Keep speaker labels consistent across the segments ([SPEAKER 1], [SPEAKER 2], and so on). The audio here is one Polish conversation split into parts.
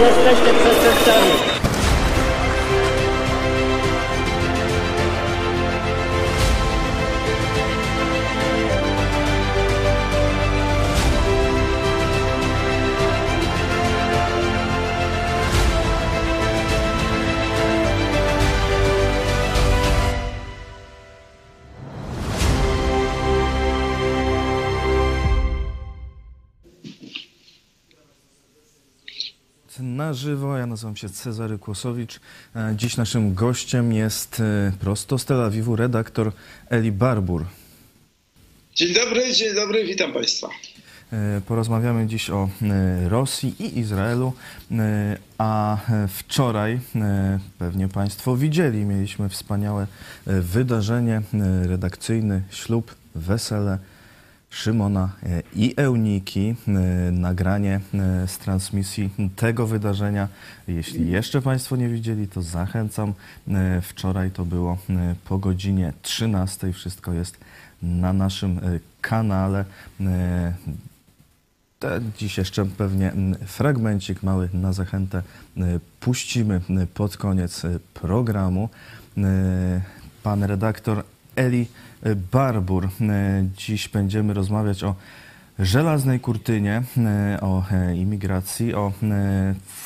[SPEAKER 1] Jesteście przestępcami.
[SPEAKER 2] Na żywo. Ja nazywam się Cezary Kłosowicz. E, Dziś naszym gościem jest e, prosto z Tel Awiwu redaktor Eli Barbur.
[SPEAKER 3] Dzień dobry, dzień dobry, witam Państwa.
[SPEAKER 2] E, Porozmawiamy dziś o Rosji i Izraelu, a wczoraj pewnie Państwo widzieli, mieliśmy wspaniałe wydarzenie, redakcyjny ślub, wesele Szymona e, i Euniki, e, nagranie e, z transmisji tego wydarzenia. Jeśli jeszcze Państwo nie widzieli, to zachęcam. Wczoraj to było po godzinie 13. Wszystko jest na naszym kanale. Dziś jeszcze pewnie fragmencik mały na zachętę puścimy pod koniec programu. Pan redaktor Eli Barbur. y, Dziś będziemy rozmawiać o żelaznej kurtynie, y, o e, imigracji, o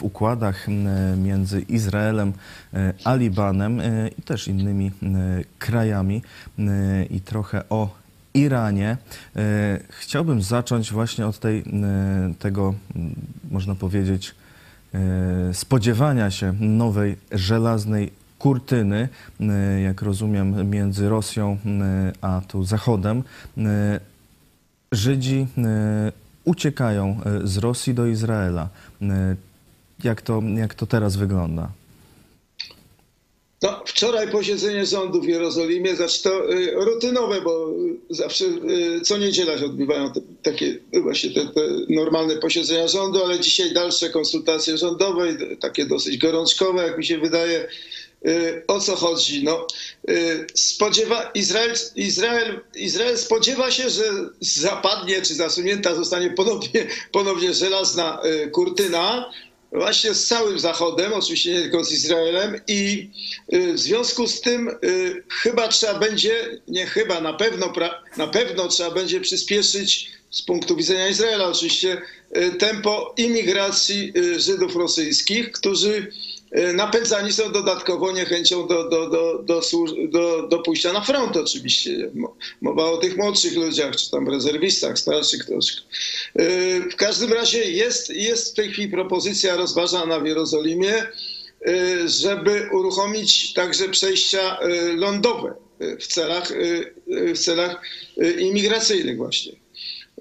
[SPEAKER 2] układach między Izraelem a Libanem y, i też innymi krajami i trochę o Iranie. E, Chciałbym zacząć właśnie od tej, e, tego, można powiedzieć, e, spodziewania się nowej żelaznej kurtyny, e, jak rozumiem, między Rosją e, a tu Zachodem. E, Żydzi uciekają z Rosji do Izraela. Jak to, jak to teraz wygląda?
[SPEAKER 3] No, wczoraj posiedzenie rządu w Jerozolimie, znaczy to y, rutynowe, bo zawsze y, co niedziela się odbywają te, takie y, właśnie te, te normalne posiedzenia rządu, ale dzisiaj dalsze konsultacje rządowe, takie dosyć gorączkowe, jak mi się wydaje. Y, O co chodzi? No, y, spodziewa, Izrael, Izrael, Izrael spodziewa się, że zapadnie czy zasunięta zostanie ponownie, ponownie żelazna y, kurtyna, właśnie z całym Zachodem, oczywiście nie tylko z Izraelem i w związku z tym chyba trzeba będzie, nie chyba, na pewno, na pewno trzeba będzie przyspieszyć z punktu widzenia Izraela oczywiście tempo imigracji Żydów rosyjskich, którzy napędzani są dodatkowo niechęcią do, do, do, do, do, do pójścia na front oczywiście. Mo- Mowa o tych młodszych ludziach, czy tam rezerwistach, starszych troszkę. Y, W każdym razie jest, jest w tej chwili propozycja rozważana w Jerozolimie, y, żeby uruchomić także przejścia y, lądowe y, w celach, y, y, w celach y, imigracyjnych właśnie.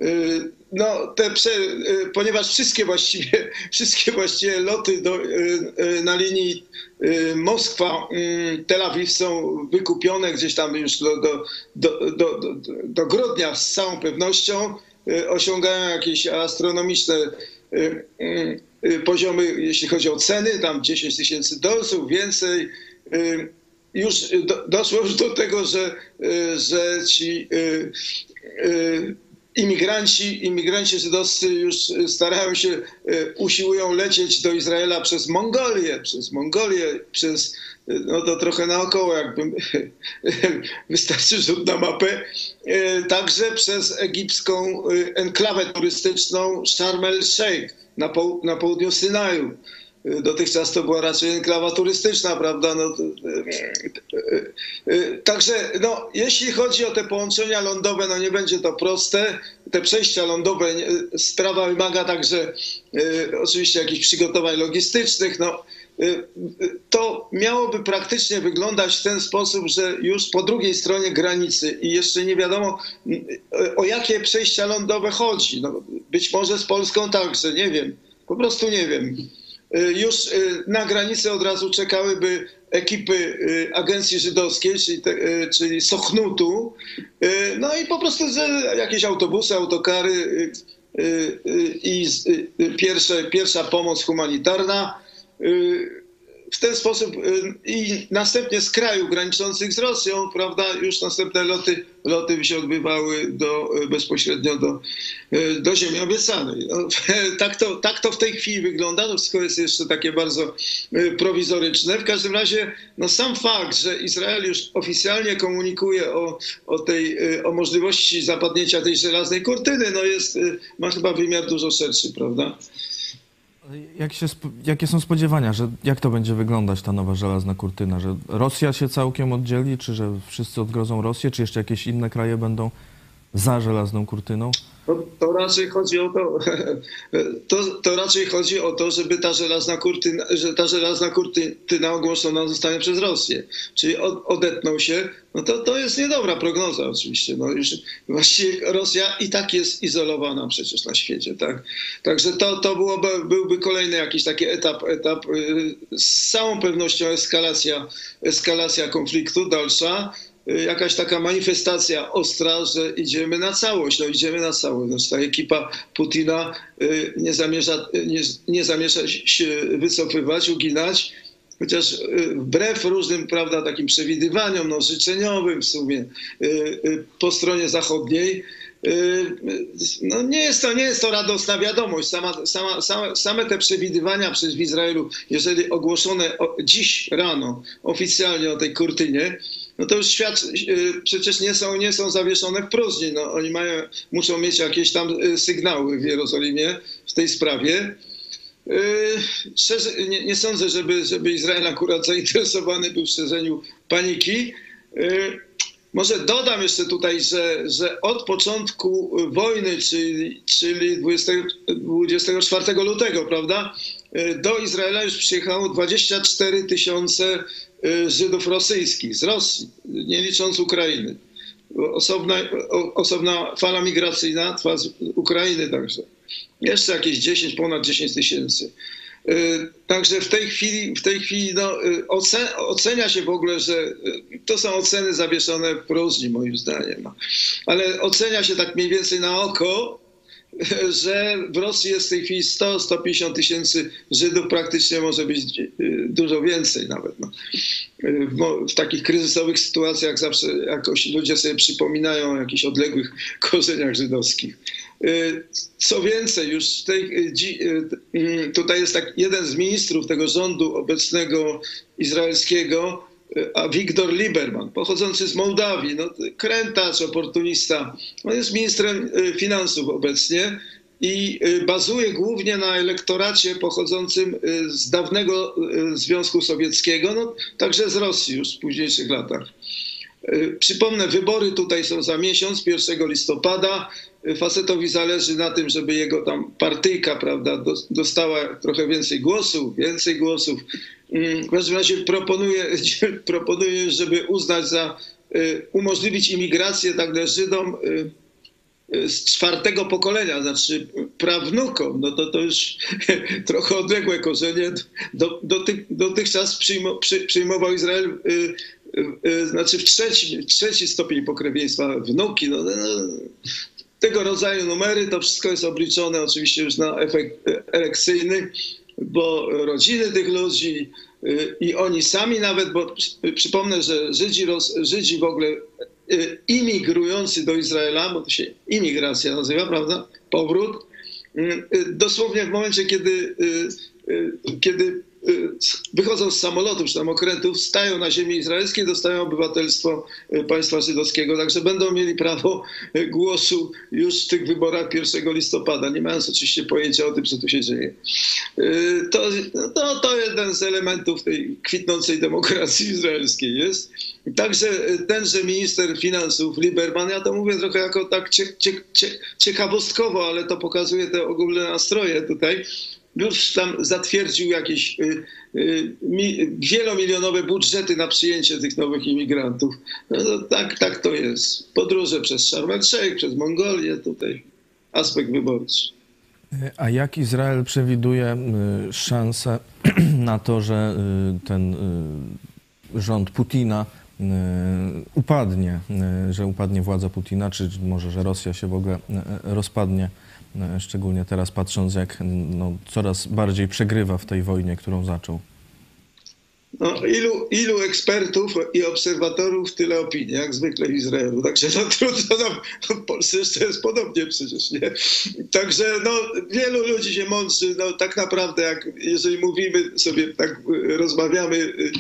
[SPEAKER 3] Y, No, te prze, y, ponieważ wszystkie właściwie, wszystkie właściwie loty do, y, na linii Moskwa-Tel Awiw są wykupione gdzieś tam już do, do, do, do, do, grudnia z całą pewnością. Osiągają jakieś astronomiczne poziomy, jeśli chodzi o ceny, tam 10 tysięcy dolców, więcej. Już do, doszło już do tego, że, że ci imigranci, imigranci żydowscy już starają się, y, usiłują lecieć do Izraela przez Mongolię, przez Mongolię, przez, y, no to trochę naokoło, jakby wystarczy rzut na mapę, y, także przez egipską y, enklawę turystyczną Sharm el-Sheikh na, poł- na południu Synaju. Dotychczas to była raczej enklawa turystyczna, prawda? No, y, y, y, Także no, jeśli chodzi o te połączenia lądowe, no nie będzie to proste. Te przejścia lądowe, sprawa wymaga także oczywiście jakichś przygotowań logistycznych. No, to miałoby praktycznie wyglądać w ten sposób, że już po drugiej stronie granicy i jeszcze nie wiadomo o jakie przejścia lądowe chodzi. No, być może z Polską także, nie wiem. Po prostu nie wiem. Y, Już y, na granicy od razu czekałyby ekipy y, agencji żydowskiej, czyli, te, czyli Sochnutu. No i po prostu jakieś autobusy, autokary i pierwsze, pierwsza pomoc humanitarna. W ten sposób y, i następnie z kraju graniczących z Rosją, prawda, już następne loty, loty się odbywały do, y, bezpośrednio do, y, do ziemi obiecanej. No, tak, to, tak to w tej chwili wygląda, to wszystko jest jeszcze takie bardzo prowizoryczne. W każdym razie no, sam fakt, że Izrael już oficjalnie komunikuje o, o, tej, o możliwości zapadnięcia tej żelaznej kurtyny, no jest, ma chyba wymiar dużo szerszy, prawda?
[SPEAKER 2] Jak się, jakie są spodziewania, że jak to będzie wyglądać ta nowa żelazna kurtyna? Że Rosja się całkiem oddzieli, czy że wszyscy odgrodzą Rosję, czy jeszcze jakieś inne kraje będą za żelazną kurtyną?
[SPEAKER 3] To, to raczej chodzi o to, to, to raczej chodzi o to, żeby ta żelazna kurtyna, że ta żelazna kurtyna ogłoszona zostanie przez Rosję. Czyli od, odetną się, no to, to jest niedobra prognoza oczywiście. No już właściwie Rosja i tak jest izolowana przecież na świecie, tak? Także to, to byłoby, byłby kolejny jakiś taki etap, etap y, z całą pewnością eskalacja, eskalacja konfliktu dalsza jakaś taka manifestacja ostra, że idziemy na całość, no idziemy na całość. Znaczy, ta ekipa Putina y, nie zamierza, y, nie, nie zamierza się wycofywać, uginać, chociaż y, wbrew różnym, prawda, takim przewidywaniom, no życzeniowym w sumie y, y, po stronie zachodniej, y, no nie jest to, nie jest to radosna wiadomość. Sama, sama, same, same te przewidywania przez w Izraelu, jeżeli ogłoszone dziś rano oficjalnie o tej kurtynie, no to już świat y, przecież nie są, nie są zawieszone w próżni. No, oni mają, muszą mieć jakieś tam y, sygnały w Jerozolimie w tej sprawie. Yy, Szczerze, nie, nie sądzę, żeby, żeby Izrael akurat zainteresowany był w szerzeniu paniki. Może dodam jeszcze tutaj, że, że od początku wojny, czyli, czyli 20, 24 lutego, prawda, do Izraela już przyjechało 24 tysiące Żydów rosyjskich z Rosji, nie licząc Ukrainy. Osobna, osobna fala migracyjna trwa z Ukrainy także. Jeszcze jakieś 10, ponad 10 tysięcy. Y, Także w tej chwili, w tej chwili no, y, oce- ocenia się w ogóle, że y, to są oceny zawieszone w próżni moim zdaniem. Ale ocenia się tak mniej więcej na oko, że w Rosji jest w tej chwili 100-150 tysięcy Żydów, praktycznie może być y, dużo więcej nawet. No. Y, W, w takich kryzysowych sytuacjach zawsze jakoś ludzie sobie przypominają o jakichś odległych korzeniach żydowskich. Y, Co więcej, już tej, tutaj jest tak jeden z ministrów tego rządu obecnego izraelskiego, a Wiktor Lieberman, pochodzący z Mołdawii, no, krętacz, oportunista. On jest ministrem y, finansów obecnie i y, bazuje głównie na elektoracie pochodzącym y, z dawnego Związku Sowieckiego, no, także z Rosji już w późniejszych latach. Przypomnę, wybory tutaj są za miesiąc, 1 listopada. Facetowi zależy na tym, żeby jego tam partyjka, prawda, dos- dostała trochę więcej głosów, więcej głosów. Mm, W każdym razie proponuje, proponuje żeby uznać za, y, umożliwić imigrację także Żydom y, y, z czwartego pokolenia, znaczy prawnukom, no to to już trochę odległe korzenie. Do, doty, dotychczas przyjmo, przy, przyjmował Izrael y, y, y, znaczy w trzeci, trzeci stopień pokrewieństwa wnuki. No, no, tego rodzaju numery, to wszystko jest obliczone oczywiście już na efekt e, elekcyjny, bo rodziny tych ludzi y, i oni sami nawet, bo przy- przypomnę, że Żydzi, Żydzi w ogóle y, imigrujący do Izraela, bo to się imigracja nazywa, prawda? Powrót. y, Dosłownie w momencie, kiedy, kiedy wychodzą z samolotów czy tam okrętów, stają na ziemi izraelskiej, dostają obywatelstwo y, państwa żydowskiego, także będą mieli prawo y, głosu już w tych wyborach 1 listopada, nie mając oczywiście pojęcia o tym, co tu się dzieje. Y, To, to, to jeden z elementów tej kwitnącej demokracji izraelskiej jest. Także y, tenże minister finansów Lieberman, ja to mówię trochę jako tak cie, cie, cie, ciekawostkowo, ale to pokazuje te ogólne nastroje tutaj, już tam zatwierdził jakieś y, y, mi, wielomilionowe budżety na przyjęcie tych nowych imigrantów. No to tak, tak to jest. Podróże przez Sharm przez Mongolię, tutaj aspekt wyborczy.
[SPEAKER 2] A jak Izrael przewiduje y, szanse na to, że ten rząd Putina upadnie, że upadnie władza Putina, czy może, że Rosja się w ogóle rozpadnie, szczególnie teraz patrząc, jak no, coraz bardziej przegrywa w tej wojnie, którą zaczął?
[SPEAKER 3] No, ilu, ilu ekspertów i obserwatorów, tyle opinii, jak zwykle w Izraelu. Także no, trudno nam, w Polsce jeszcze jest podobnie przecież, nie? Także no, wielu ludzi się mądrzy, no tak naprawdę, jak, jeżeli mówimy sobie, tak rozmawiamy y,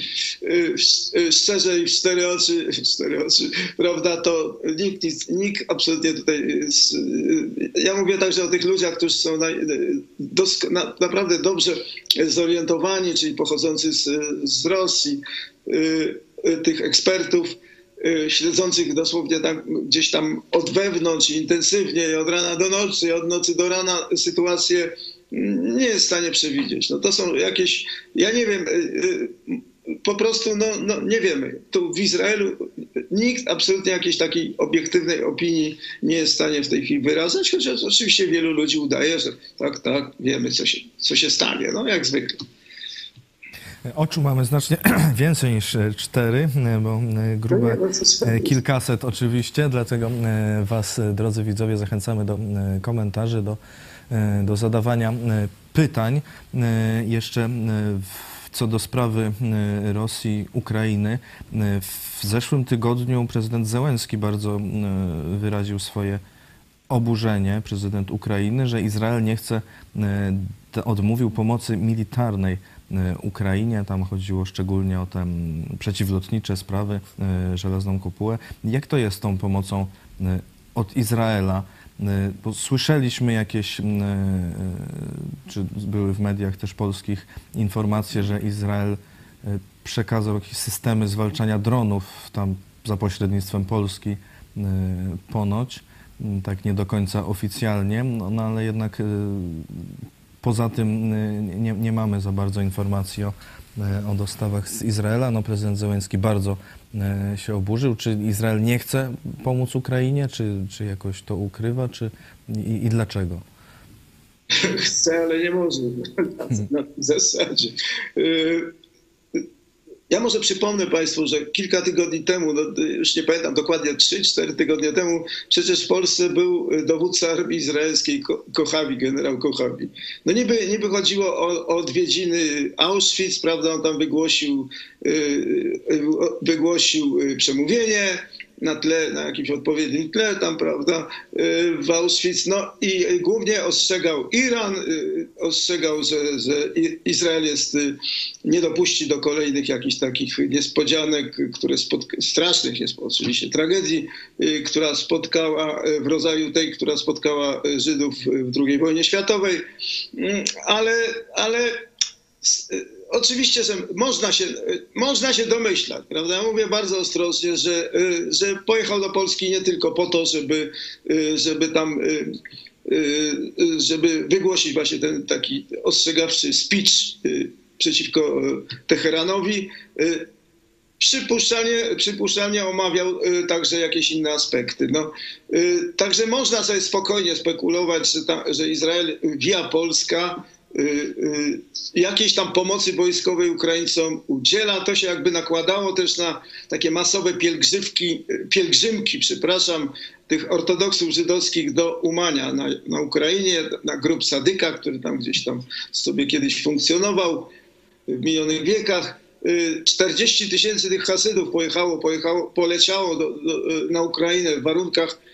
[SPEAKER 3] y, y, szczerze i w cztery oczy, w cztery oczy, prawda, to nikt, nic, nikt absolutnie tutaj, ja mówię także o tych ludziach, którzy są na, na, naprawdę dobrze zorientowani, czyli pochodzący z, z Rosji, y, y, tych ekspertów y, śledzących dosłownie tam, gdzieś tam od wewnątrz intensywnie od rana do nocy, od nocy do rana sytuację mm, nie jest w stanie przewidzieć. No to są jakieś, ja nie wiem, po prostu no, no nie wiemy. Tu w Izraelu nikt absolutnie jakiejś takiej obiektywnej opinii nie jest w stanie w tej chwili wyrażać, chociaż oczywiście wielu ludzi udaje, że tak, tak, wiemy co się, co się stanie, no jak zwykle.
[SPEAKER 2] Oczu mamy znacznie więcej niż e, cztery, e, bo e, grube
[SPEAKER 3] No
[SPEAKER 2] kilkaset oczywiście, dlatego Was, drodzy widzowie, zachęcamy do komentarzy, do, do zadawania pytań. Jeszcze co do sprawy Rosji, Ukrainy. W zeszłym tygodniu prezydent Zełenski bardzo wyraził swoje oburzenie prezydent Ukrainy, że Izrael nie chce, odmówił pomocy militarnej Ukrainie. Tam chodziło szczególnie o te mm, przeciwlotnicze sprawy, e, żelazną kopułę. Jak to jest z tą pomocą e, od Izraela? Bo słyszeliśmy jakieś, mm, czy były w mediach też polskich informacje, że Izrael przekazał jakieś systemy zwalczania dronów tam za pośrednictwem Polski ponoć, m, tak nie do końca oficjalnie, no, no ale jednak poza tym e, nie, nie mamy za bardzo informacji o, e, o dostawach z Izraela. No, prezydent Zełenski bardzo e, się oburzył. Czy Izrael nie chce pomóc Ukrainie, czy, czy jakoś to ukrywa, czy i, i dlaczego?
[SPEAKER 3] chce, ale nie może na, na zasadzie. Ja może przypomnę Państwu, że kilka tygodni temu, no, już nie pamiętam dokładnie, 3-4 tygodnie temu, przecież w Polsce był dowódca armii izraelskiej, Ko- Kochawi, generał Kochawi. No niby, niby chodziło o, o odwiedziny Auschwitz, prawda, on tam wygłosił, y, y, wygłosił y, przemówienie, na tle, na jakimś odpowiednim tle tam, prawda, y, w Auschwitz. No i głównie ostrzegał Iran, y, ostrzegał, że, że Izrael jest, y, nie dopuści do kolejnych jakichś takich niespodzianek, y, które spotka- strasznych jest oczywiście tragedii, y, która spotkała y, w rodzaju tej, która spotkała y, Żydów y, w II wojnie światowej. Mm, Ale, ale y, Oczywiście, że można się, y, można się domyślać, prawda? Mówię bardzo ostrożnie, że, y, że pojechał do Polski nie tylko po to, żeby, y, żeby tam, żeby wygłosić właśnie ten taki ostrzegawczy speech przeciwko Teheranowi. Przypuszczalnie, przypuszczalnie omawiał także jakieś inne aspekty. No, także można sobie spokojnie spekulować, że, ta, że Izrael via Polska jakiejś tam pomocy wojskowej Ukraińcom udziela. To się jakby nakładało też na takie masowe pielgrzymki, pielgrzymki, przepraszam, tych ortodoksów żydowskich do Umania na, na Ukrainie, na grup Sadyka, który tam gdzieś tam sobie kiedyś funkcjonował w minionych wiekach. Y, 40 tysięcy tych Hasydów pojechało, pojechało poleciało do, do, na Ukrainę w warunkach, y,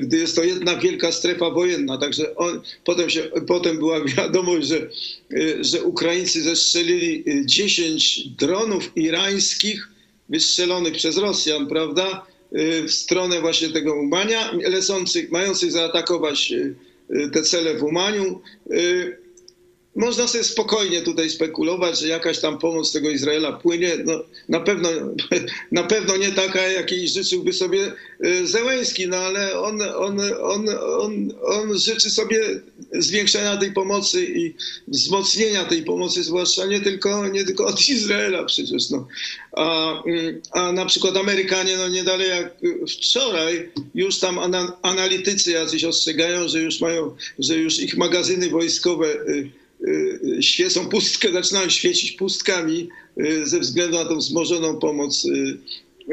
[SPEAKER 3] gdy jest to jedna wielka strefa wojenna. Także on, potem, się, potem była wiadomość, że, y, że Ukraińcy zestrzelili y, 10 dronów irańskich wystrzelonych przez Rosjan, prawda, y, w stronę właśnie tego Umania, lecących, mających zaatakować y, y, te cele w Umaniu. Można sobie spokojnie tutaj spekulować, że jakaś tam pomoc tego Izraela płynie. No, na, pewno, na pewno nie taka, jakiej życzyłby sobie y, Zełenski, no ale on, on, on, on, on życzy sobie zwiększenia tej pomocy i wzmocnienia tej pomocy, zwłaszcza nie tylko, nie tylko od Izraela przecież. No. A, mm, a na przykład Amerykanie, no nie dalej jak wczoraj, już tam ana, analitycy jacyś ostrzegają, że już mają, że już ich magazyny wojskowe y, świecą pustkę, zaczynają świecić pustkami y, ze względu na tą wzmożoną pomoc y,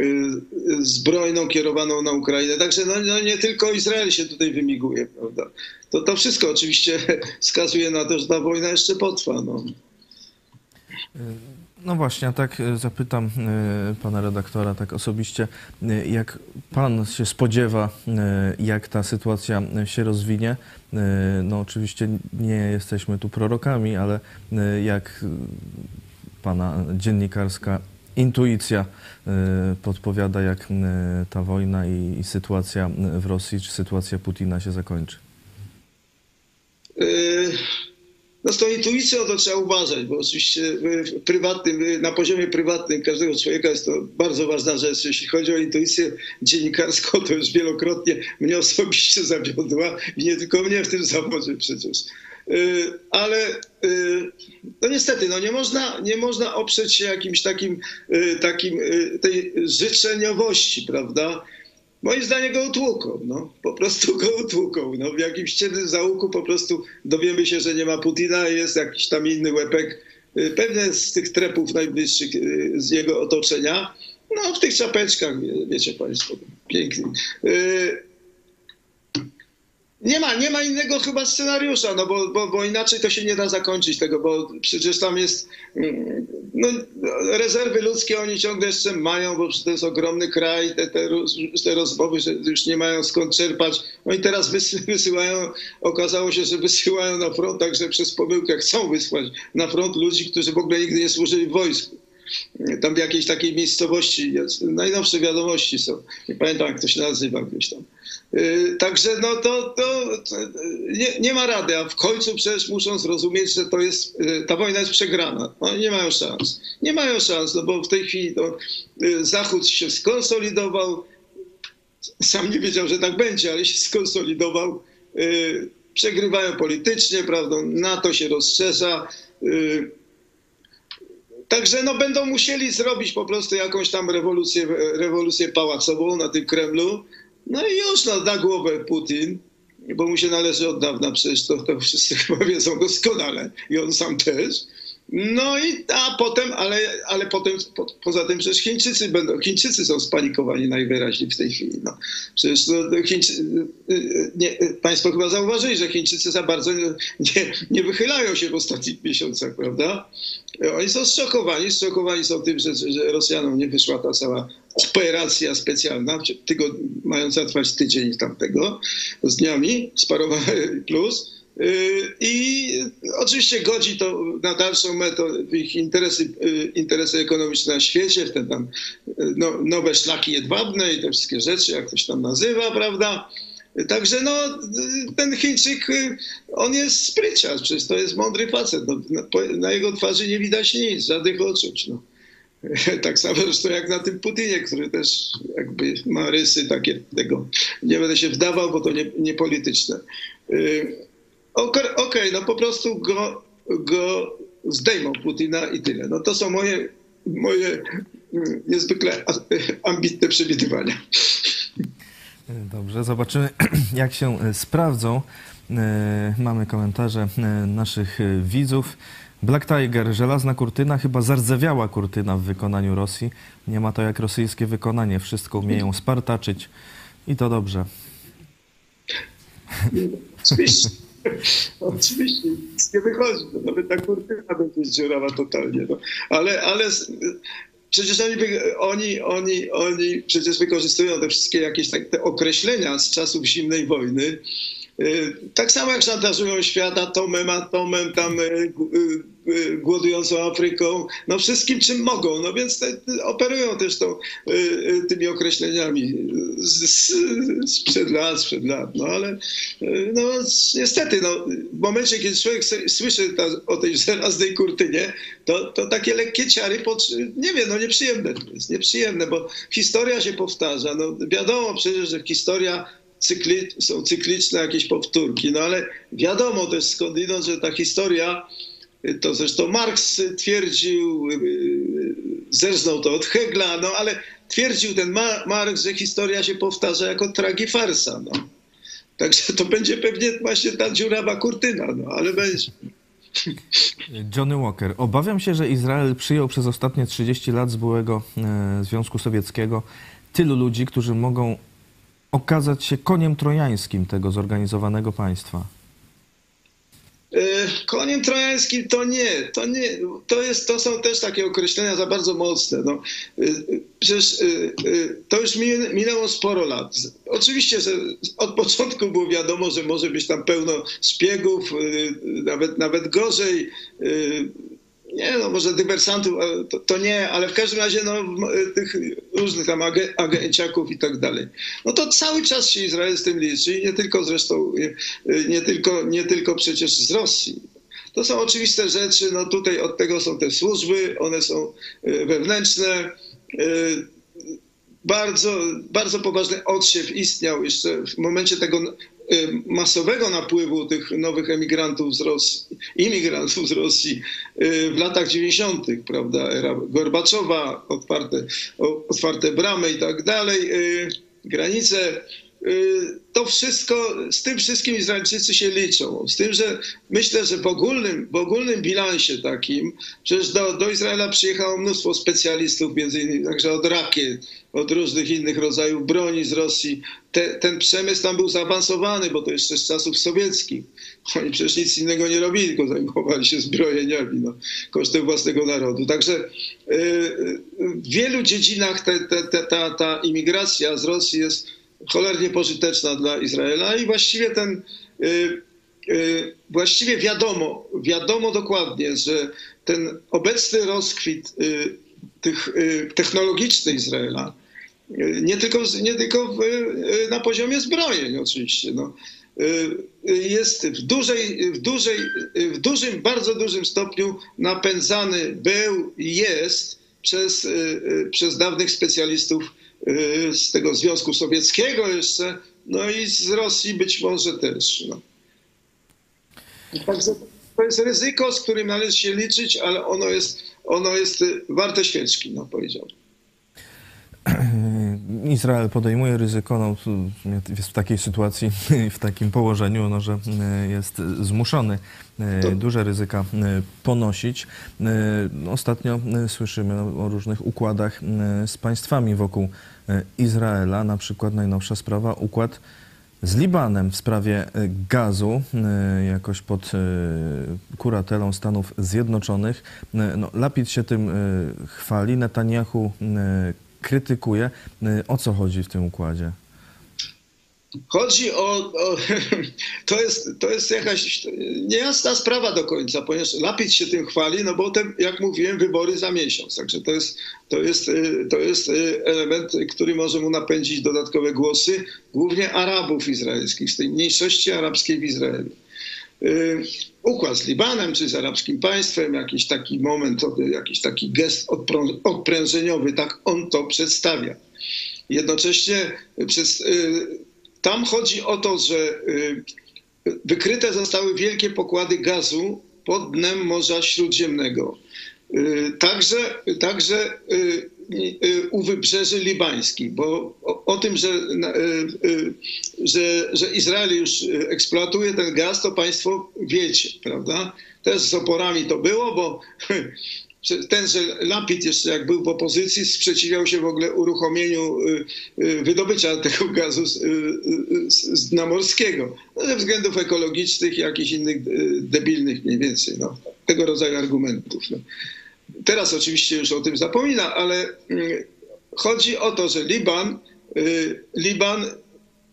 [SPEAKER 3] y, zbrojną kierowaną na Ukrainę. Także no, no nie tylko Izrael się tutaj wymiguje, prawda? To, to wszystko oczywiście wskazuje na to, że ta wojna jeszcze potrwa. No.
[SPEAKER 2] No właśnie, a tak zapytam pana redaktora tak osobiście, jak pan się spodziewa, jak ta sytuacja się rozwinie? E, No oczywiście nie jesteśmy tu prorokami, ale e, jak e, pana dziennikarska intuicja podpowiada, jak ta wojna i, sytuacja w Rosji, czy sytuacja Putina się zakończy?
[SPEAKER 3] Yy, No z tą intuicją to trzeba uważać, bo oczywiście prywatnym, na poziomie prywatnym każdego człowieka jest to bardzo ważna rzecz. Jeśli chodzi o intuicję dziennikarską, to już wielokrotnie mnie osobiście zawiodła i nie tylko mnie w tym zawodzie przecież. Yy, Ale yy, no niestety, no nie można, nie można oprzeć się jakimś takim, yy, takim tej życzeniowości, prawda? Moim zdaniem go utłuką, no. Po prostu go utłuką. No, w jakimś ciemnym załuku po prostu dowiemy się, że nie ma Putina jest jakiś tam inny łepek. Y, Pewnie z tych trepów najbliższych y, z jego otoczenia. No, w tych czapeczkach, wie- wiecie Państwo, pięknie. Nie ma, nie ma innego chyba scenariusza, no bo, bo, bo inaczej to się nie da zakończyć tego, bo przecież tam jest mm, no, rezerwy ludzkie oni ciągle jeszcze mają, bo to jest ogromny kraj, te, te, te rozmowy, już nie mają skąd czerpać. Oni teraz wysy- wysyłają, okazało się, że wysyłają na front, także przez pomyłkę chcą wysłać na front ludzi, którzy w ogóle nigdy nie służyli w wojsku. Tam w jakiejś takiej miejscowości jest. Najnowsze wiadomości są. Nie pamiętam, jak to się nazywa gdzieś tam. Yy, Także no to, to, nie, nie ma rady, a w końcu przecież muszą zrozumieć, że to jest, yy, ta wojna jest przegrana. Oni nie mają szans. Nie mają szans, no bo w tej chwili no, Zachód się skonsolidował. Sam nie wiedział, że tak będzie, ale się skonsolidował. Przegrywają politycznie, prawda? NATO się rozszerza. Także no, będą musieli zrobić po prostu jakąś tam rewolucję, rewolucję pałacową na tym Kremlu. No i już no, na głowę Putin, bo mu się należy od dawna, przecież to, to wszyscy chyba wiedzą doskonale i on sam też. No i a potem, ale, ale potem po, poza tym przecież Chińczycy będą, Chińczycy są spanikowani najwyraźniej w tej chwili. No. Przecież no, no, Chińczy, nie, Państwo chyba zauważyli, że Chińczycy za bardzo nie, nie, nie wychylają się w ostatnich miesiącach, prawda? Oni są zszokowani, zszokowani są tym, że, że Rosjanom nie wyszła ta cała operacja specjalna, tygo, mająca trwać tydzień tamtego, z dniami, sparowany plus. Yy, I oczywiście godzi to na dalszą metę ich interesy, yy, interesy ekonomiczne na świecie, w te tam yy, no, nowe szlaki jedwabne i te wszystkie rzeczy, jak to się tam nazywa, prawda? Także no, ten Chińczyk, on jest spryciarz, przecież to jest mądry facet. No, na jego twarzy nie widać nic, żadnych odczuć. No. Tak samo zresztą jak na tym Putinie, który też jakby ma rysy takie tego. Nie będę się wdawał, bo to nie, nie. Yy, Okej, okej, no po prostu go, go zdejmą Putina i tyle. No to są moje, moje mm, niezwykle ambitne przewidywania.
[SPEAKER 2] Dobrze, zobaczymy jak się e, sprawdzą. Mamy komentarze naszych widzów. Black Tiger, żelazna kurtyna, chyba zardzewiała kurtyna w wykonaniu Rosji. Nie ma to jak rosyjskie wykonanie, wszystko umieją spartaczyć i to dobrze.
[SPEAKER 3] Oczywiście. Oczywiście, nic nie wychodzi. No, nawet ta kurtyna będzie zdziurawa totalnie. No. Ale, ale przecież oni, oni, oni, oni przecież wykorzystują te wszystkie jakieś tak, te określenia z czasów zimnej wojny. Y, Tak samo jak szantażują świat atomem, atomem, tam y, y, głodującą Afryką, no wszystkim czym mogą, no więc te, operują też tą, y, y, tymi określeniami sprzed lat, sprzed lat, no ale y, no niestety, no, w momencie, kiedy człowiek słyszy ta, o tej żelaznej kurtynie, to, to takie lekkie ciary, pod, nie wiem, no nieprzyjemne to jest, nieprzyjemne, bo historia się powtarza, no wiadomo przecież, że historia cykli, są cykliczne jakieś powtórki, no ale wiadomo też skądinąd, że ta historia, y, to zresztą Marx twierdził, y, y, zerżnął to od Hegla, no ale twierdził ten Ma- Marx, że historia się powtarza jako tragifarsa, no. Także to będzie pewnie właśnie ta dziurawa kurtyna, no ale będzie.
[SPEAKER 2] Johnny Walker, obawiam się, że Izrael przyjął przez ostatnie 30 lat z byłego e, Związku Sowieckiego tylu ludzi, którzy mogą okazać się koniem trojańskim tego zorganizowanego państwa.
[SPEAKER 3] Y, Koniem trojańskim to nie, to nie, to, jest, to są też takie określenia za bardzo mocne. No, y, y, przecież to już mi- minęło sporo lat. Oczywiście, że od początku było wiadomo, że może być tam pełno szpiegów, nawet, nawet gorzej. Nie, no może dywersantów, to, to nie, ale w każdym razie no, tych różnych tam age, agenciaków i tak dalej. No to cały czas się Izrael z tym liczy nie tylko zresztą, y, y, nie tylko, nie tylko przecież z Rosji. To są oczywiste rzeczy, no tutaj od tego są te służby, one są y, wewnętrzne. Bardzo, bardzo poważny odsiew istniał jeszcze w momencie tego masowego napływu tych nowych emigrantów z Rosji, imigrantów z Rosji y, w latach 90., prawda, era Gorbaczowa, otwarte, otwarte bramy i tak dalej, y, granice. To wszystko, z tym wszystkim Izraelczycy się liczą. Z tym, że myślę, że w ogólnym, w ogólnym bilansie takim, przecież do, do Izraela przyjechało mnóstwo specjalistów, między innymi także od rakiet, od różnych innych rodzajów broni z Rosji. Te, ten przemysł tam był zaawansowany, bo to jeszcze z czasów sowieckich. Oni przecież nic innego nie robili, tylko zajmowali się zbrojeniami no, kosztem własnego narodu. Także y, y, w wielu dziedzinach te, te, ta, ta imigracja z Rosji jest cholernie pożyteczna dla Izraela i właściwie ten y, y, właściwie wiadomo, wiadomo dokładnie, że ten obecny rozkwit y, tych technologiczny Izraela, nie tylko, nie tylko w, na poziomie zbrojeń oczywiście, no, jest w dużej, w dużej, w dużym, bardzo dużym stopniu napędzany był i jest przez, przez dawnych specjalistów z tego Związku Sowieckiego jeszcze, no i z Rosji być może też. No. Także to jest ryzyko, z którym należy się liczyć, ale ono jest, ono jest y, warte świeczki, no powiedziałbym.
[SPEAKER 2] Izrael podejmuje ryzyko, no, jest w takiej sytuacji, w takim położeniu, no, że e, jest zmuszony duże ryzyka ponosić. No, Ostatnio słyszymy o różnych układach z państwami wokół Izraela, na przykład najnowsza sprawa, układ z Libanem w sprawie e, gazu, e, jakoś pod e, kuratelą Stanów Zjednoczonych. E, No, Lapid się tym e, chwali, Netanyahu e, krytykuje. E, O co chodzi w tym układzie?
[SPEAKER 3] Chodzi o, o to, jest, to jest jakaś niejasna sprawa do końca, ponieważ Lapid się tym chwali, no bo te, jak mówiłem, wybory za miesiąc. Także to jest, to jest, y, to jest y, element, który może mu napędzić dodatkowe głosy, głównie Arabów izraelskich, z tej mniejszości arabskiej w Izraelu. Y, Układ z Libanem czy z arabskim państwem, jakiś taki moment, jakiś taki gest odprężeniowy, tak on to przedstawia. Jednocześnie przez, tam chodzi o to, że y, wykryte zostały wielkie pokłady gazu pod dnem Morza Śródziemnego. Y, Także, także y, u wybrzeży libańskich, bo o, tym, że, że, że Izrael już eksploatuje ten gaz, to państwo wiecie, prawda? Też z oporami to było, bo tenże Lapid jeszcze jak był w opozycji sprzeciwiał się w ogóle uruchomieniu y, y, wydobycia tego gazu z, y, y, dna morskiego. No, ze względów ekologicznych jakichś innych debilnych mniej więcej, no, tego rodzaju argumentów. No. Teraz oczywiście już o tym zapomina, ale mm, chodzi o to, że Liban, Liban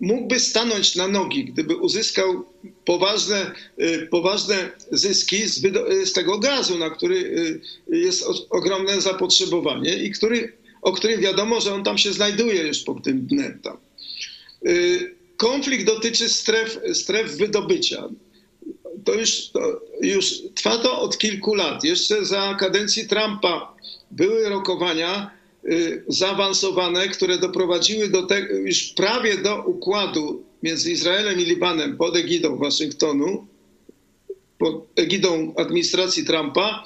[SPEAKER 3] mógłby stanąć na nogi, gdyby uzyskał poważne, y, poważne zyski z, y, z tego gazu, na który y, jest ogromne zapotrzebowanie i który, o którym wiadomo, że on tam się znajduje już pod tym dnem. Tam. Konflikt dotyczy stref, stref wydobycia. To już, to już trwa to od kilku lat. Jeszcze za kadencji Trumpa były rokowania zaawansowane, które doprowadziły do tego, już prawie do układu między Izraelem i Libanem pod egidą Waszyngtonu, pod egidą administracji Trumpa,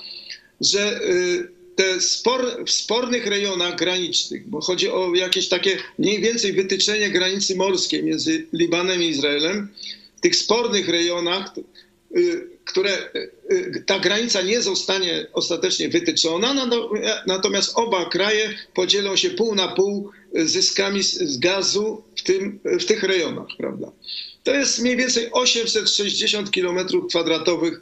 [SPEAKER 3] że y, te spor, w spornych rejonach granicznych, bo chodzi o jakieś takie mniej więcej wytyczenie granicy morskiej między Libanem i Izraelem, w tych spornych rejonach y, które ta granica nie zostanie ostatecznie wytyczona, natomiast oba kraje podzielą się pół na pół zyskami z gazu w, tym, w tych rejonach, prawda? To jest mniej więcej 860 km kwadratowych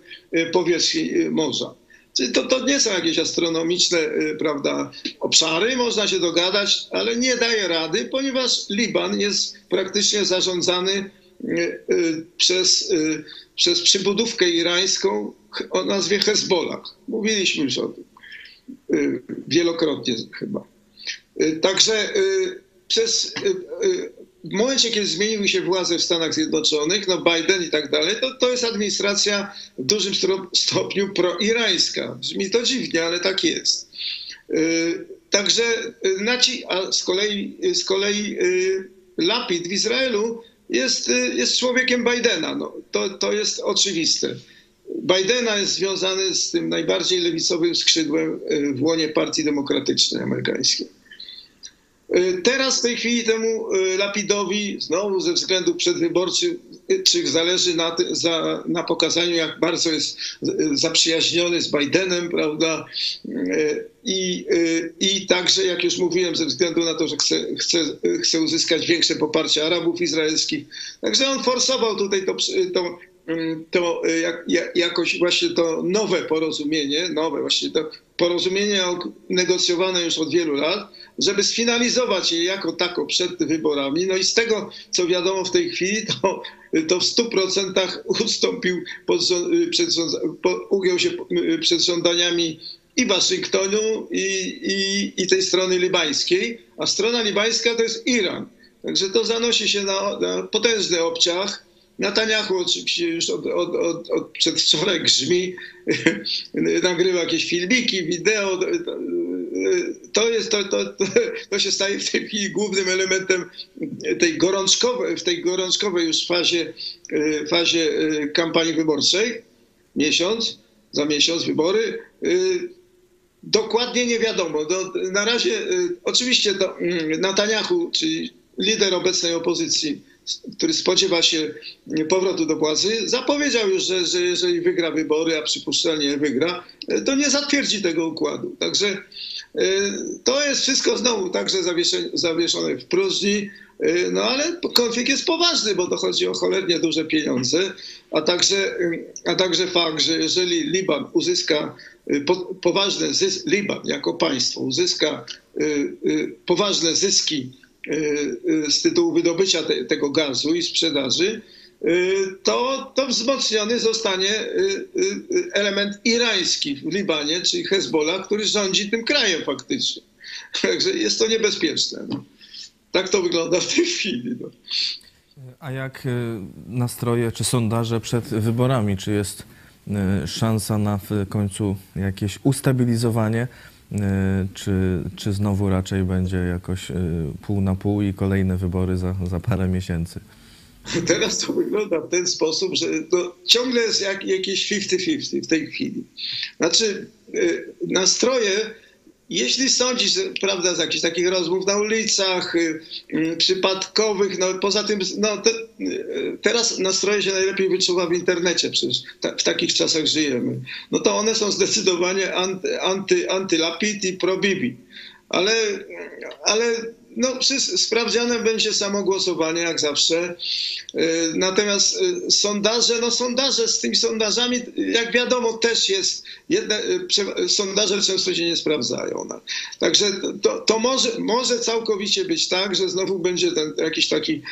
[SPEAKER 3] powierzchni morza. Czyli to, to nie są jakieś astronomiczne prawda, obszary, można się dogadać, ale nie daje rady, ponieważ Liban jest praktycznie zarządzany przez, przez przybudówkę irańską o nazwie Hezbollah. Mówiliśmy już o tym wielokrotnie chyba. Także przez, w momencie, kiedy zmieniły się władze w Stanach Zjednoczonych, no Biden i tak dalej, to, to jest administracja w dużym stopniu proirańska. Brzmi to dziwnie, ale tak jest. Także naci, a z kolei, z kolei Lapid w Izraelu jest, jest człowiekiem Bidena. No, to, to jest oczywiste. Bidena jest związany z tym najbardziej lewicowym skrzydłem w łonie Partii Demokratycznej Amerykańskiej. Teraz w tej chwili temu Lapidowi znowu ze względów przedwyborczych zależy na, za, na pokazaniu, jak bardzo jest zaprzyjaźniony z Bidenem, prawda? I, I także, jak już mówiłem, ze względu na to, że chce, chce, chce uzyskać większe poparcie Arabów izraelskich. Także on forsował tutaj to, to to jak, jak, jakoś właśnie to nowe porozumienie, nowe właśnie to porozumienie negocjowane już od wielu lat, żeby sfinalizować je jako tako przed wyborami. No i z tego, co wiadomo w tej chwili, to, to w stu procentach ustąpił, pod, przed, ugiął się przed żądaniami i Waszyngtonu, i, i, i tej strony libańskiej, a strona libańska to jest Iran. Także to zanosi się na, na potężny obciach. Netanyahu oczywiście już od, od, od, od przedwczoraj grzmi, nagrywa jakieś filmiki, wideo. To, jest, to, to, to się staje w tej chwili głównym elementem tej gorączkowej, w tej gorączkowej już fazie, fazie kampanii wyborczej. Miesiąc, za miesiąc wybory. Dokładnie nie wiadomo. na razie oczywiście to Netanyahu, czyli lider obecnej opozycji, który spodziewa się powrotu do władzy, zapowiedział już, że, że jeżeli wygra wybory, a przypuszczalnie wygra, to nie zatwierdzi tego układu. Także to jest wszystko znowu także zawieszone w próżni. No ale konflikt jest poważny, bo to chodzi o cholernie duże pieniądze, a także, a także fakt, że jeżeli Liban uzyska poważne zyski, Liban jako państwo uzyska poważne zyski z tytułu wydobycia te, tego gazu i sprzedaży, to, to wzmocniony zostanie element irański w Libanie, czyli Hezbollah, który rządzi tym krajem faktycznie. Także jest to niebezpieczne. No. Tak to wygląda w tej chwili. No.
[SPEAKER 2] A jak nastroje czy sondaże przed wyborami? Czy jest szansa na w końcu jakieś ustabilizowanie? Czy, czy znowu raczej będzie jakoś pół na pół i kolejne wybory za, za parę miesięcy?
[SPEAKER 3] Teraz to wygląda w ten sposób, że no, ciągle jest jak, jakieś 50-50 w tej chwili. Znaczy, nastroje jeśli sądzisz, prawda, z jakichś takich rozmów na ulicach, y, y, przypadkowych, no poza tym, no te, y, teraz nastroje się najlepiej wyczuwa w internecie, przecież ta, w takich czasach żyjemy. No to one są zdecydowanie anty, anty, antylapid i pro-Bibi. Ale, ale no, przy sprawdzianem będzie samo głosowanie, jak zawsze. Natomiast sondaże, no sondaże z tymi sondażami, jak wiadomo, też jest, jedne, sondaże często się nie sprawdzają. No. Także to, to może, może całkowicie być tak, że znowu będzie ten jakiś taki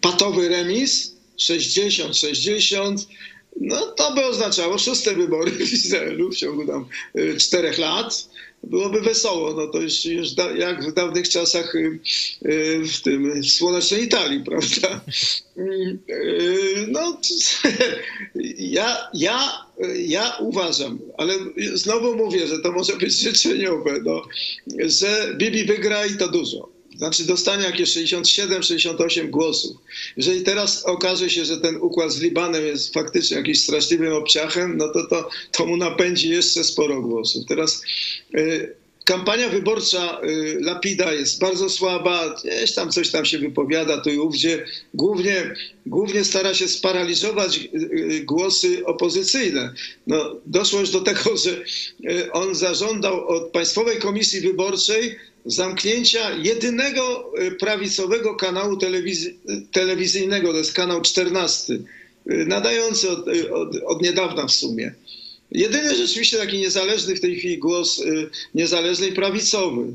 [SPEAKER 3] patowy remis, 60-60, no to by oznaczało szóste wybory w Izraelu w ciągu tam czterech lat byłoby wesoło. No to już, już da, jak w dawnych czasach w tym w słonecznej Italii, prawda? No ja, ja, ja uważam, ale znowu mówię, że to może być życzeniowe, no, że Bibi wygra i to dużo. Znaczy dostanie jakieś 67-68 głosów. Jeżeli teraz okaże się, że ten układ z Libanem jest faktycznie jakimś straszliwym obciachem, no to, to, to mu napędzi jeszcze sporo głosów. Teraz kampania wyborcza y, Lapida jest bardzo słaba, gdzieś tam coś tam się wypowiada tu i ówdzie. Głównie, głównie stara się sparaliżować y, y, głosy opozycyjne. No, doszło już do tego, że on zażądał od Państwowej Komisji Wyborczej zamknięcia jedynego prawicowego kanału telewizy telewizyjnego, to jest kanał 14, nadający od, od, od niedawna w sumie. Jedyny rzeczywiście taki niezależny w tej chwili głos niezależny i prawicowy,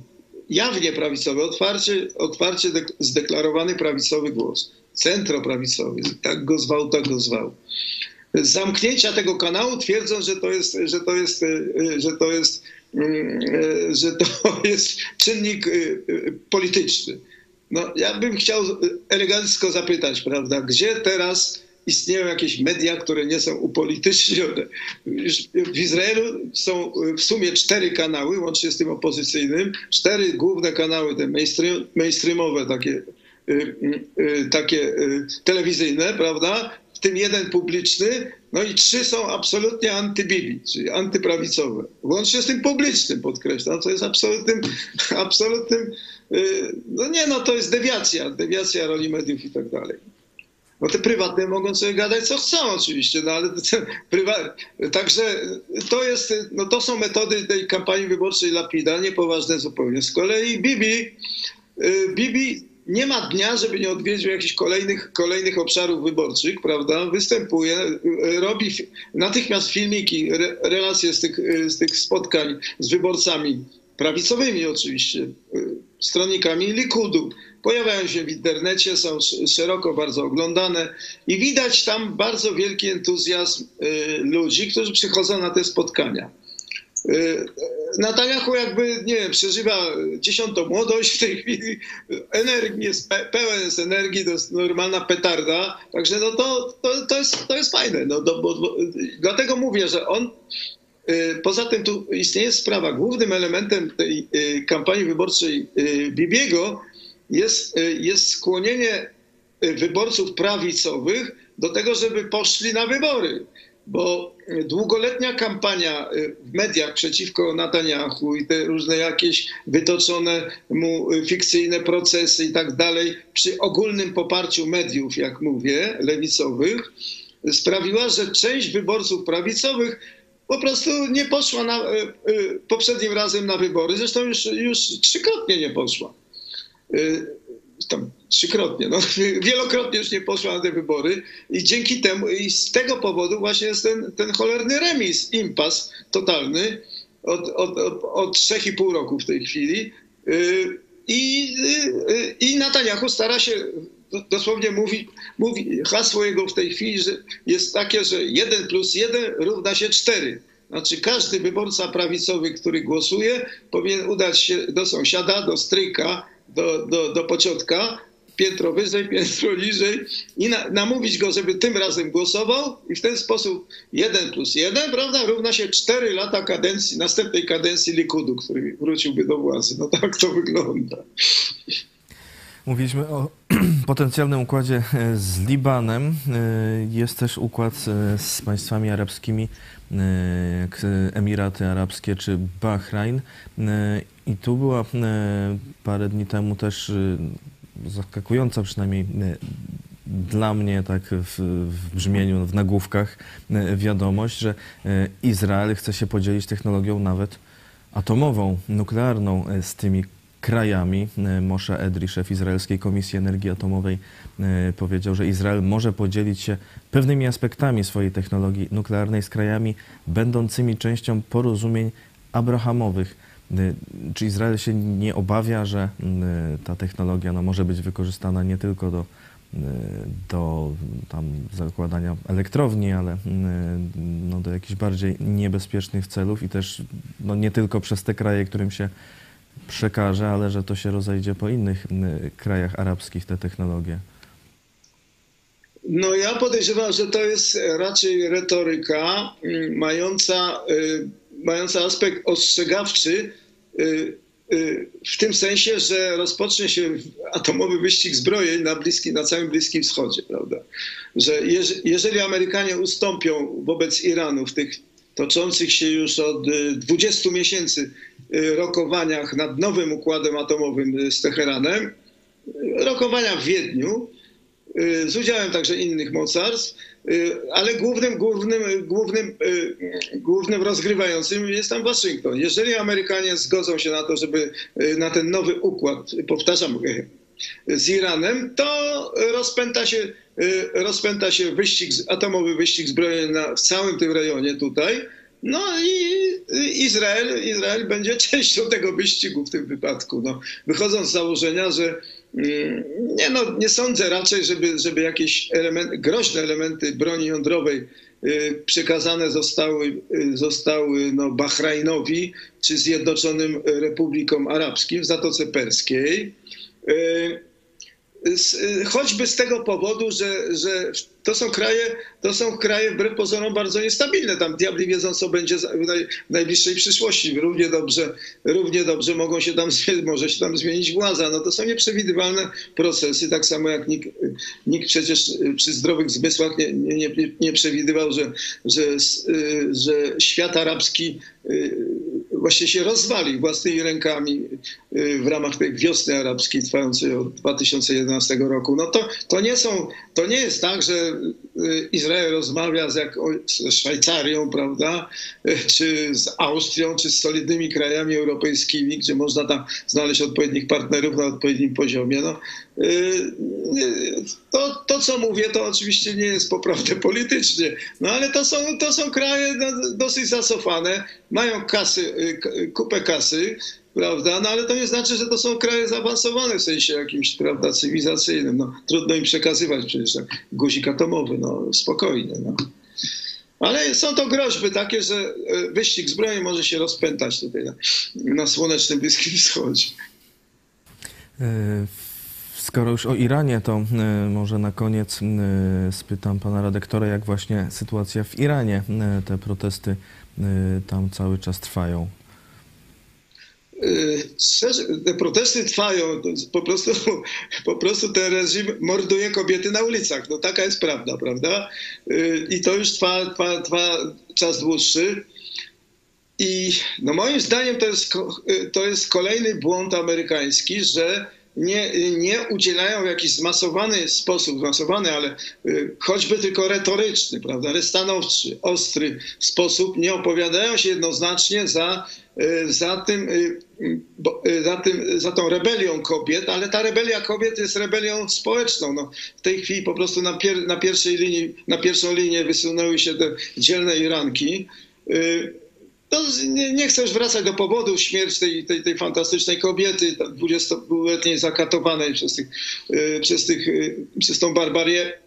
[SPEAKER 3] jawnie prawicowy, otwarcie, otwarcie zdeklarowany prawicowy głos, centroprawicowy, tak go zwał, tak go zwał. Zamknięcia tego kanału twierdząc, że to jest, że to jest, że to jest, że to jest czynnik polityczny. No, ja bym chciał elegancko zapytać, prawda, gdzie teraz istnieją jakieś media, które nie są upolitycznione. W Izraelu są w sumie cztery kanały, łącznie z tym opozycyjnym, cztery główne kanały, te mainstream, mainstreamowe, takie, y, y, takie y, telewizyjne, prawda? Tym jeden publiczny, no i trzy są absolutnie antybibi, czyli antyprawicowe. Łącznie z tym publicznym, podkreślam, co jest absolutnym, absolutnym, no nie no, to jest dewiacja, dewiacja roli mediów i tak dalej. No te prywatne mogą sobie gadać co chcą oczywiście, no ale prywa... także to jest, no to są metody tej kampanii wyborczej Lapida, niepoważne zupełnie. Z kolei Bibi, y, Bibi nie ma dnia, żeby nie odwiedził jakichś kolejnych, kolejnych obszarów wyborczych, prawda? Występuje, y, robi natychmiast filmiki, relacje z tych, y, z tych spotkań z wyborcami, prawicowymi oczywiście, stronnikami Likudu pojawiają się w internecie, są szeroko bardzo oglądane i widać tam bardzo wielki entuzjazm ludzi, którzy przychodzą na te spotkania. Y, Netanyahu jakby, nie wiem, przeżywa dziesiątą młodość w tej chwili, energii jest pełen jest energii, to jest normalna petarda, także no to, to, to, jest, to jest fajne. No, do, bo, bo, dlatego mówię, że on y, Poza tym tu istnieje sprawa. Głównym elementem tej kampanii wyborczej Bibiego jest, y, jest skłonienie y, wyborców prawicowych do tego, żeby poszli na wybory. Bo długoletnia kampania y, w mediach przeciwko Netanyahu i te różne jakieś wytoczone mu fikcyjne procesy i tak dalej, przy ogólnym poparciu mediów, jak mówię, lewicowych, sprawiła, że część wyborców prawicowych po prostu nie poszła na, poprzednim razem na wybory. Zresztą już, już trzykrotnie nie poszła. Y, tam trzykrotnie, no, wielokrotnie już nie poszła na te wybory i dzięki temu, i z tego powodu właśnie jest ten, ten cholerny remis, impas totalny od, od, od, od 3,5 roku w tej chwili. Y, I, y, i Netanyahu stara się dosłownie mówi, mówi, hasło jego w tej chwili jest takie, że 1 plus 1 równa się 4. Znaczy każdy wyborca prawicowy, który głosuje, powinien udać się do sąsiada, do stryka, do, do, do pociotka, piętro wyżej, piętro niżej i na, namówić go, żeby tym razem głosował i w ten sposób jeden plus jeden, prawda, równa się cztery lata kadencji, następnej kadencji Likudu, który wróciłby do władzy. No tak to wygląda.
[SPEAKER 2] Mówiliśmy o potencjalnym układzie e, z Libanem. E, jest też układ e, z państwami arabskimi, Emiraty Arabskie czy Bahrain. I tu była parę dni temu też zaskakująca przynajmniej dla mnie tak w, w, brzmieniu, w nagłówkach wiadomość, że Izrael chce się podzielić technologią nawet atomową, nuklearną z tymi krajami. E, Moshe Edri, szef Izraelskiej Komisji Energii Atomowej, e, powiedział, że Izrael może podzielić się pewnymi aspektami swojej technologii nuklearnej z krajami będącymi częścią porozumień abrahamowych. E, czy Izrael się nie obawia, że ta technologia no, może być wykorzystana nie tylko do, do tam zakładania elektrowni, ale no, do jakichś bardziej niebezpiecznych celów i też no, nie tylko przez te kraje, którym się przekaże, ale że to się rozejdzie po innych krajach arabskich, te technologie?
[SPEAKER 3] No ja podejrzewam, że to jest raczej retoryka mm, mająca, y, mająca aspekt ostrzegawczy y, y, w tym sensie, że rozpocznie się atomowy wyścig zbrojeń na, bliski, na całym Bliskim Wschodzie, prawda? Że jeżeli Amerykanie ustąpią wobec Iranu w tych toczących się już od 20 miesięcy rokowaniach nad nowym układem atomowym z Teheranem. Rokowania w Wiedniu y, z udziałem także innych mocarstw, y, ale głównym, głównym, głównym, głównym rozgrywającym jest tam Waszyngton. Jeżeli Amerykanie zgodzą się na to, żeby na ten nowy układ, powtarzam, z Iranem, to rozpęta się, rozpęta się wyścig, atomowy wyścig zbrojeń na, w całym tym rejonie tutaj. No i Izrael, Izrael będzie częścią tego wyścigu w tym wypadku. No, wychodząc z założenia, że mm, nie, no, nie sądzę raczej, żeby, żeby jakieś elementy, groźne elementy broni jądrowej y, przekazane zostały, y, zostały no, Bahrajnowi czy Zjednoczonym Republikom Arabskim w Zatoce Perskiej. Y, choćby z tego powodu, że, że to są kraje, to są kraje wbrew pozorom bardzo niestabilne. Tam diabli wiedzą, co będzie w najbliższej przyszłości. Równie dobrze, równie dobrze mogą się tam, może się tam zmienić władza. No to są nieprzewidywalne procesy, tak samo jak nikt, nikt przecież przy zdrowych zmysłach nie, nie, nie przewidywał, że, że, że świat arabski właśnie się rozwali własnymi rękami w ramach tej wiosny arabskiej trwającej od 2011 roku. No to, to, nie, są, to nie jest tak, że Y, Izrael rozmawia z, jak, z Szwajcarią, prawda, y, czy z Austrią, czy z solidnymi krajami europejskimi, gdzie można tam znaleźć odpowiednich partnerów na odpowiednim poziomie. No, y, to, to, co mówię, to oczywiście nie jest poprawne politycznie, no ale to są, to są kraje dosyć zacofane, mają kasy, kupę kasy, prawda? No ale to nie znaczy, że to są kraje zaawansowane w sensie jakimś, prawda, cywilizacyjnym. No, trudno im przekazywać przecież tak, guzik atomowy, no spokojnie. No. Ale są to groźby takie, że wyścig zbrojeń może się rozpętać tutaj na, na słonecznym Bliskim Wschodzie.
[SPEAKER 2] E, skoro już o Iranie, to e, może na koniec spytam pana redaktora, jak właśnie sytuacja w Iranie, te protesty tam cały czas trwają.
[SPEAKER 3] Y, te protesty trwają, po prostu, po prostu ten reżim morduje kobiety na ulicach. No taka jest prawda, prawda? I to już trwa, trwa, trwa czas dłuższy. I no moim zdaniem to jest, to jest kolejny błąd amerykański, że nie, nie udzielają w jakiś zmasowany sposób, zmasowany, ale choćby tylko retoryczny, prawda, ale stanowczy, ostry sposób, nie opowiadają się jednoznacznie za Y, za tym, y, y, za, tym, za tą rebelią kobiet, ale ta rebelia kobiet jest rebelią społeczną. No, w tej chwili po prostu na, pier, na pierwszej linii, na pierwszą linię wysunęły się te dzielne Iranki. To nie, nie chcę już wracać do powodu śmierci tej, tej, tej fantastycznej kobiety, 20-letniej zakatowanej przez, tych, przez, tych, przez tą barbarię.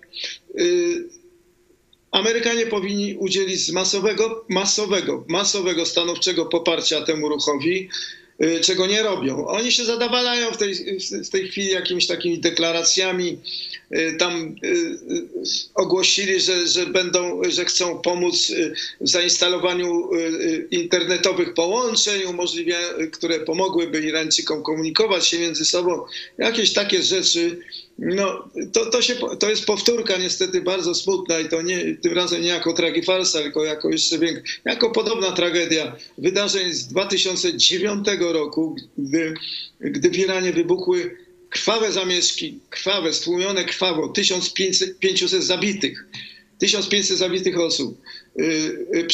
[SPEAKER 3] Amerykanie powinni udzielić masowego, masowego, masowego stanowczego poparcia temu ruchowi, y, czego nie robią. Oni się zadawalają w tej, w tej chwili jakimiś takimi deklaracjami. Y, tam y, ogłosili, że, że będą, że chcą pomóc w zainstalowaniu internetowych połączeń, które pomogłyby Irańczykom komunikować się między sobą. Jakieś takie rzeczy no, to, to, się, to jest powtórka niestety bardzo smutna i to nie, tym razem nie jako tragifarsa, tylko jako jeszcze większa, jako podobna tragedia wydarzeń z 2009 roku, gdy, gdy w Iranie wybuchły krwawe zamieszki, krwawe, stłumione krwawo, 1500 zabitych, 1500 zabitych osób, yy,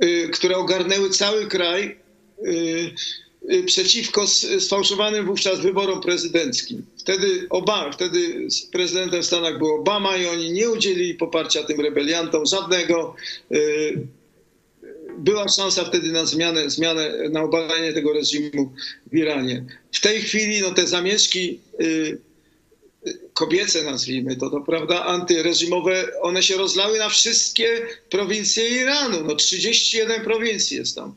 [SPEAKER 3] yy, które ogarnęły cały kraj. Yy, przeciwko sfałszowanym wówczas wyborom prezydenckim. Wtedy, Obama, wtedy prezydentem w Stanach był Obama i oni nie udzielili poparcia tym rebeliantom żadnego. Y, była szansa wtedy na zmianę, zmianę na obalenie tego reżimu w Iranie. W tej chwili no, te zamieszki y, kobiece, nazwijmy to, to prawda, antyreżimowe, one się rozlały na wszystkie prowincje Iranu. No 31 prowincji jest tam.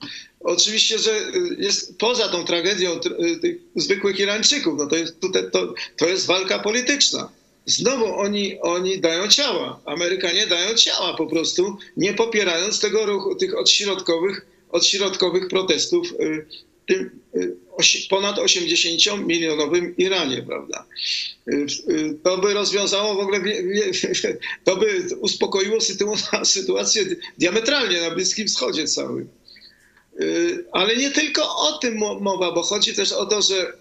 [SPEAKER 3] Oczywiście, że jest poza tą tragedią tych zwykłych Irańczyków, no to jest, tutaj, to, to jest walka polityczna. Znowu oni, oni dają ciała. Amerykanie dają ciała po prostu, nie popierając tego ruchu, tych odśrodkowych, odśrodkowych protestów y, tym y, ponad 80-milionowym Iranie, prawda? Y, to by rozwiązało w ogóle, to by uspokoiło sytuację diametralnie na Bliskim Wschodzie całym. Y, Ale nie tylko o tym mo- mowa, bo chodzi też o to, że,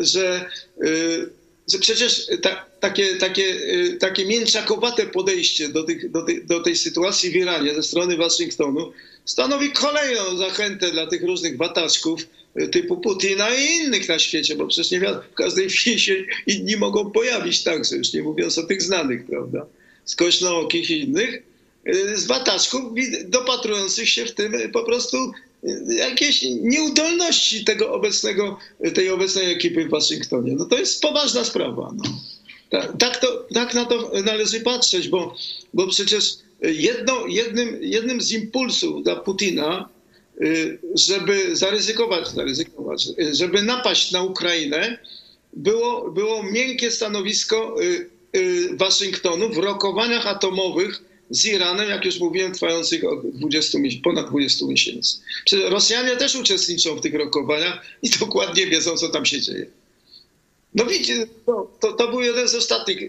[SPEAKER 3] że, y, że przecież ta, takie, takie, y, takie mięczakowate podejście do, tych, do, tej, do tej sytuacji w Iranie ze strony Waszyngtonu stanowi kolejną zachętę dla tych różnych wataczków typu Putina i innych na świecie, bo przecież nie wiadomo, w każdej chwili się inni mogą pojawić także, już nie mówiąc o tych znanych, prawda, skośnookich i innych, z wataczków dopatrujących się w tym po prostu jakieś nieudolności tego obecnego, tej obecnej ekipy w Waszyngtonie. No to jest poważna sprawa. No. Tak, tak, to, tak na to należy patrzeć, bo, bo przecież jedno, jednym, jednym z impulsów dla Putina, y, żeby zaryzykować, zaryzykować, żeby napaść na Ukrainę, było, było miękkie stanowisko y, y, Waszyngtonu w rokowaniach atomowych z Iranem, jak już mówiłem, trwających od 20, mies- ponad 20 miesięcy. Przecież Rosjanie też uczestniczą w tych rokowaniach i dokładnie wiedzą, co tam się dzieje. No widzicie, to, to, to był jeden z ostatnich y,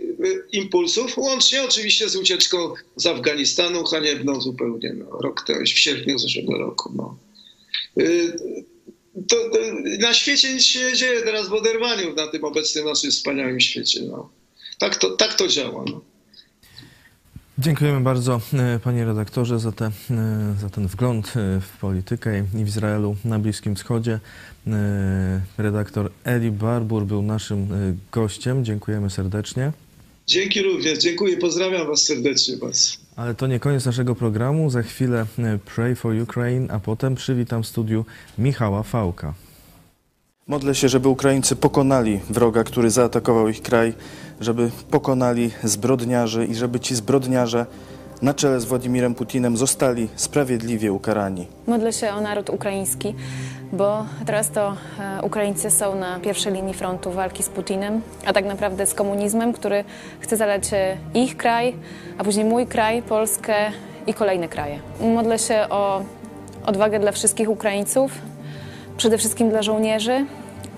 [SPEAKER 3] impulsów, łącznie oczywiście z ucieczką z Afganistanu, haniebną zupełnie, no, rok temu, w sierpniu zeszłego roku. No. Y, To, to, na świecie nic się nie dzieje teraz w oderwaniu na tym obecnym naszym wspaniałym świecie. No. Tak, to, tak to działa. No.
[SPEAKER 2] Dziękujemy bardzo e, panie redaktorze za, te, e, za ten wgląd e, w politykę i w Izraelu na Bliskim Wschodzie. Redaktor Eli Barbur był naszym gościem. Dziękujemy serdecznie.
[SPEAKER 3] Dzięki również, dziękuję, pozdrawiam Was serdecznie. bardzo.
[SPEAKER 2] Ale to nie koniec naszego programu. Za chwilę Pray for Ukraine, a potem przywitam w studiu Michała Fałka. Modlę się, żeby Ukraińcy pokonali wroga, który zaatakował ich kraj, żeby pokonali zbrodniarzy i żeby ci zbrodniarze na czele z Władimirem Putinem zostali sprawiedliwie ukarani.
[SPEAKER 4] Modlę się o naród ukraiński, bo teraz to e, Ukraińcy są na pierwszej linii frontu walki z Putinem, a tak naprawdę z komunizmem, który chce zalać e, ich kraj, a później mój kraj, Polskę i kolejne kraje. Modlę się o odwagę dla wszystkich Ukraińców, przede wszystkim dla żołnierzy,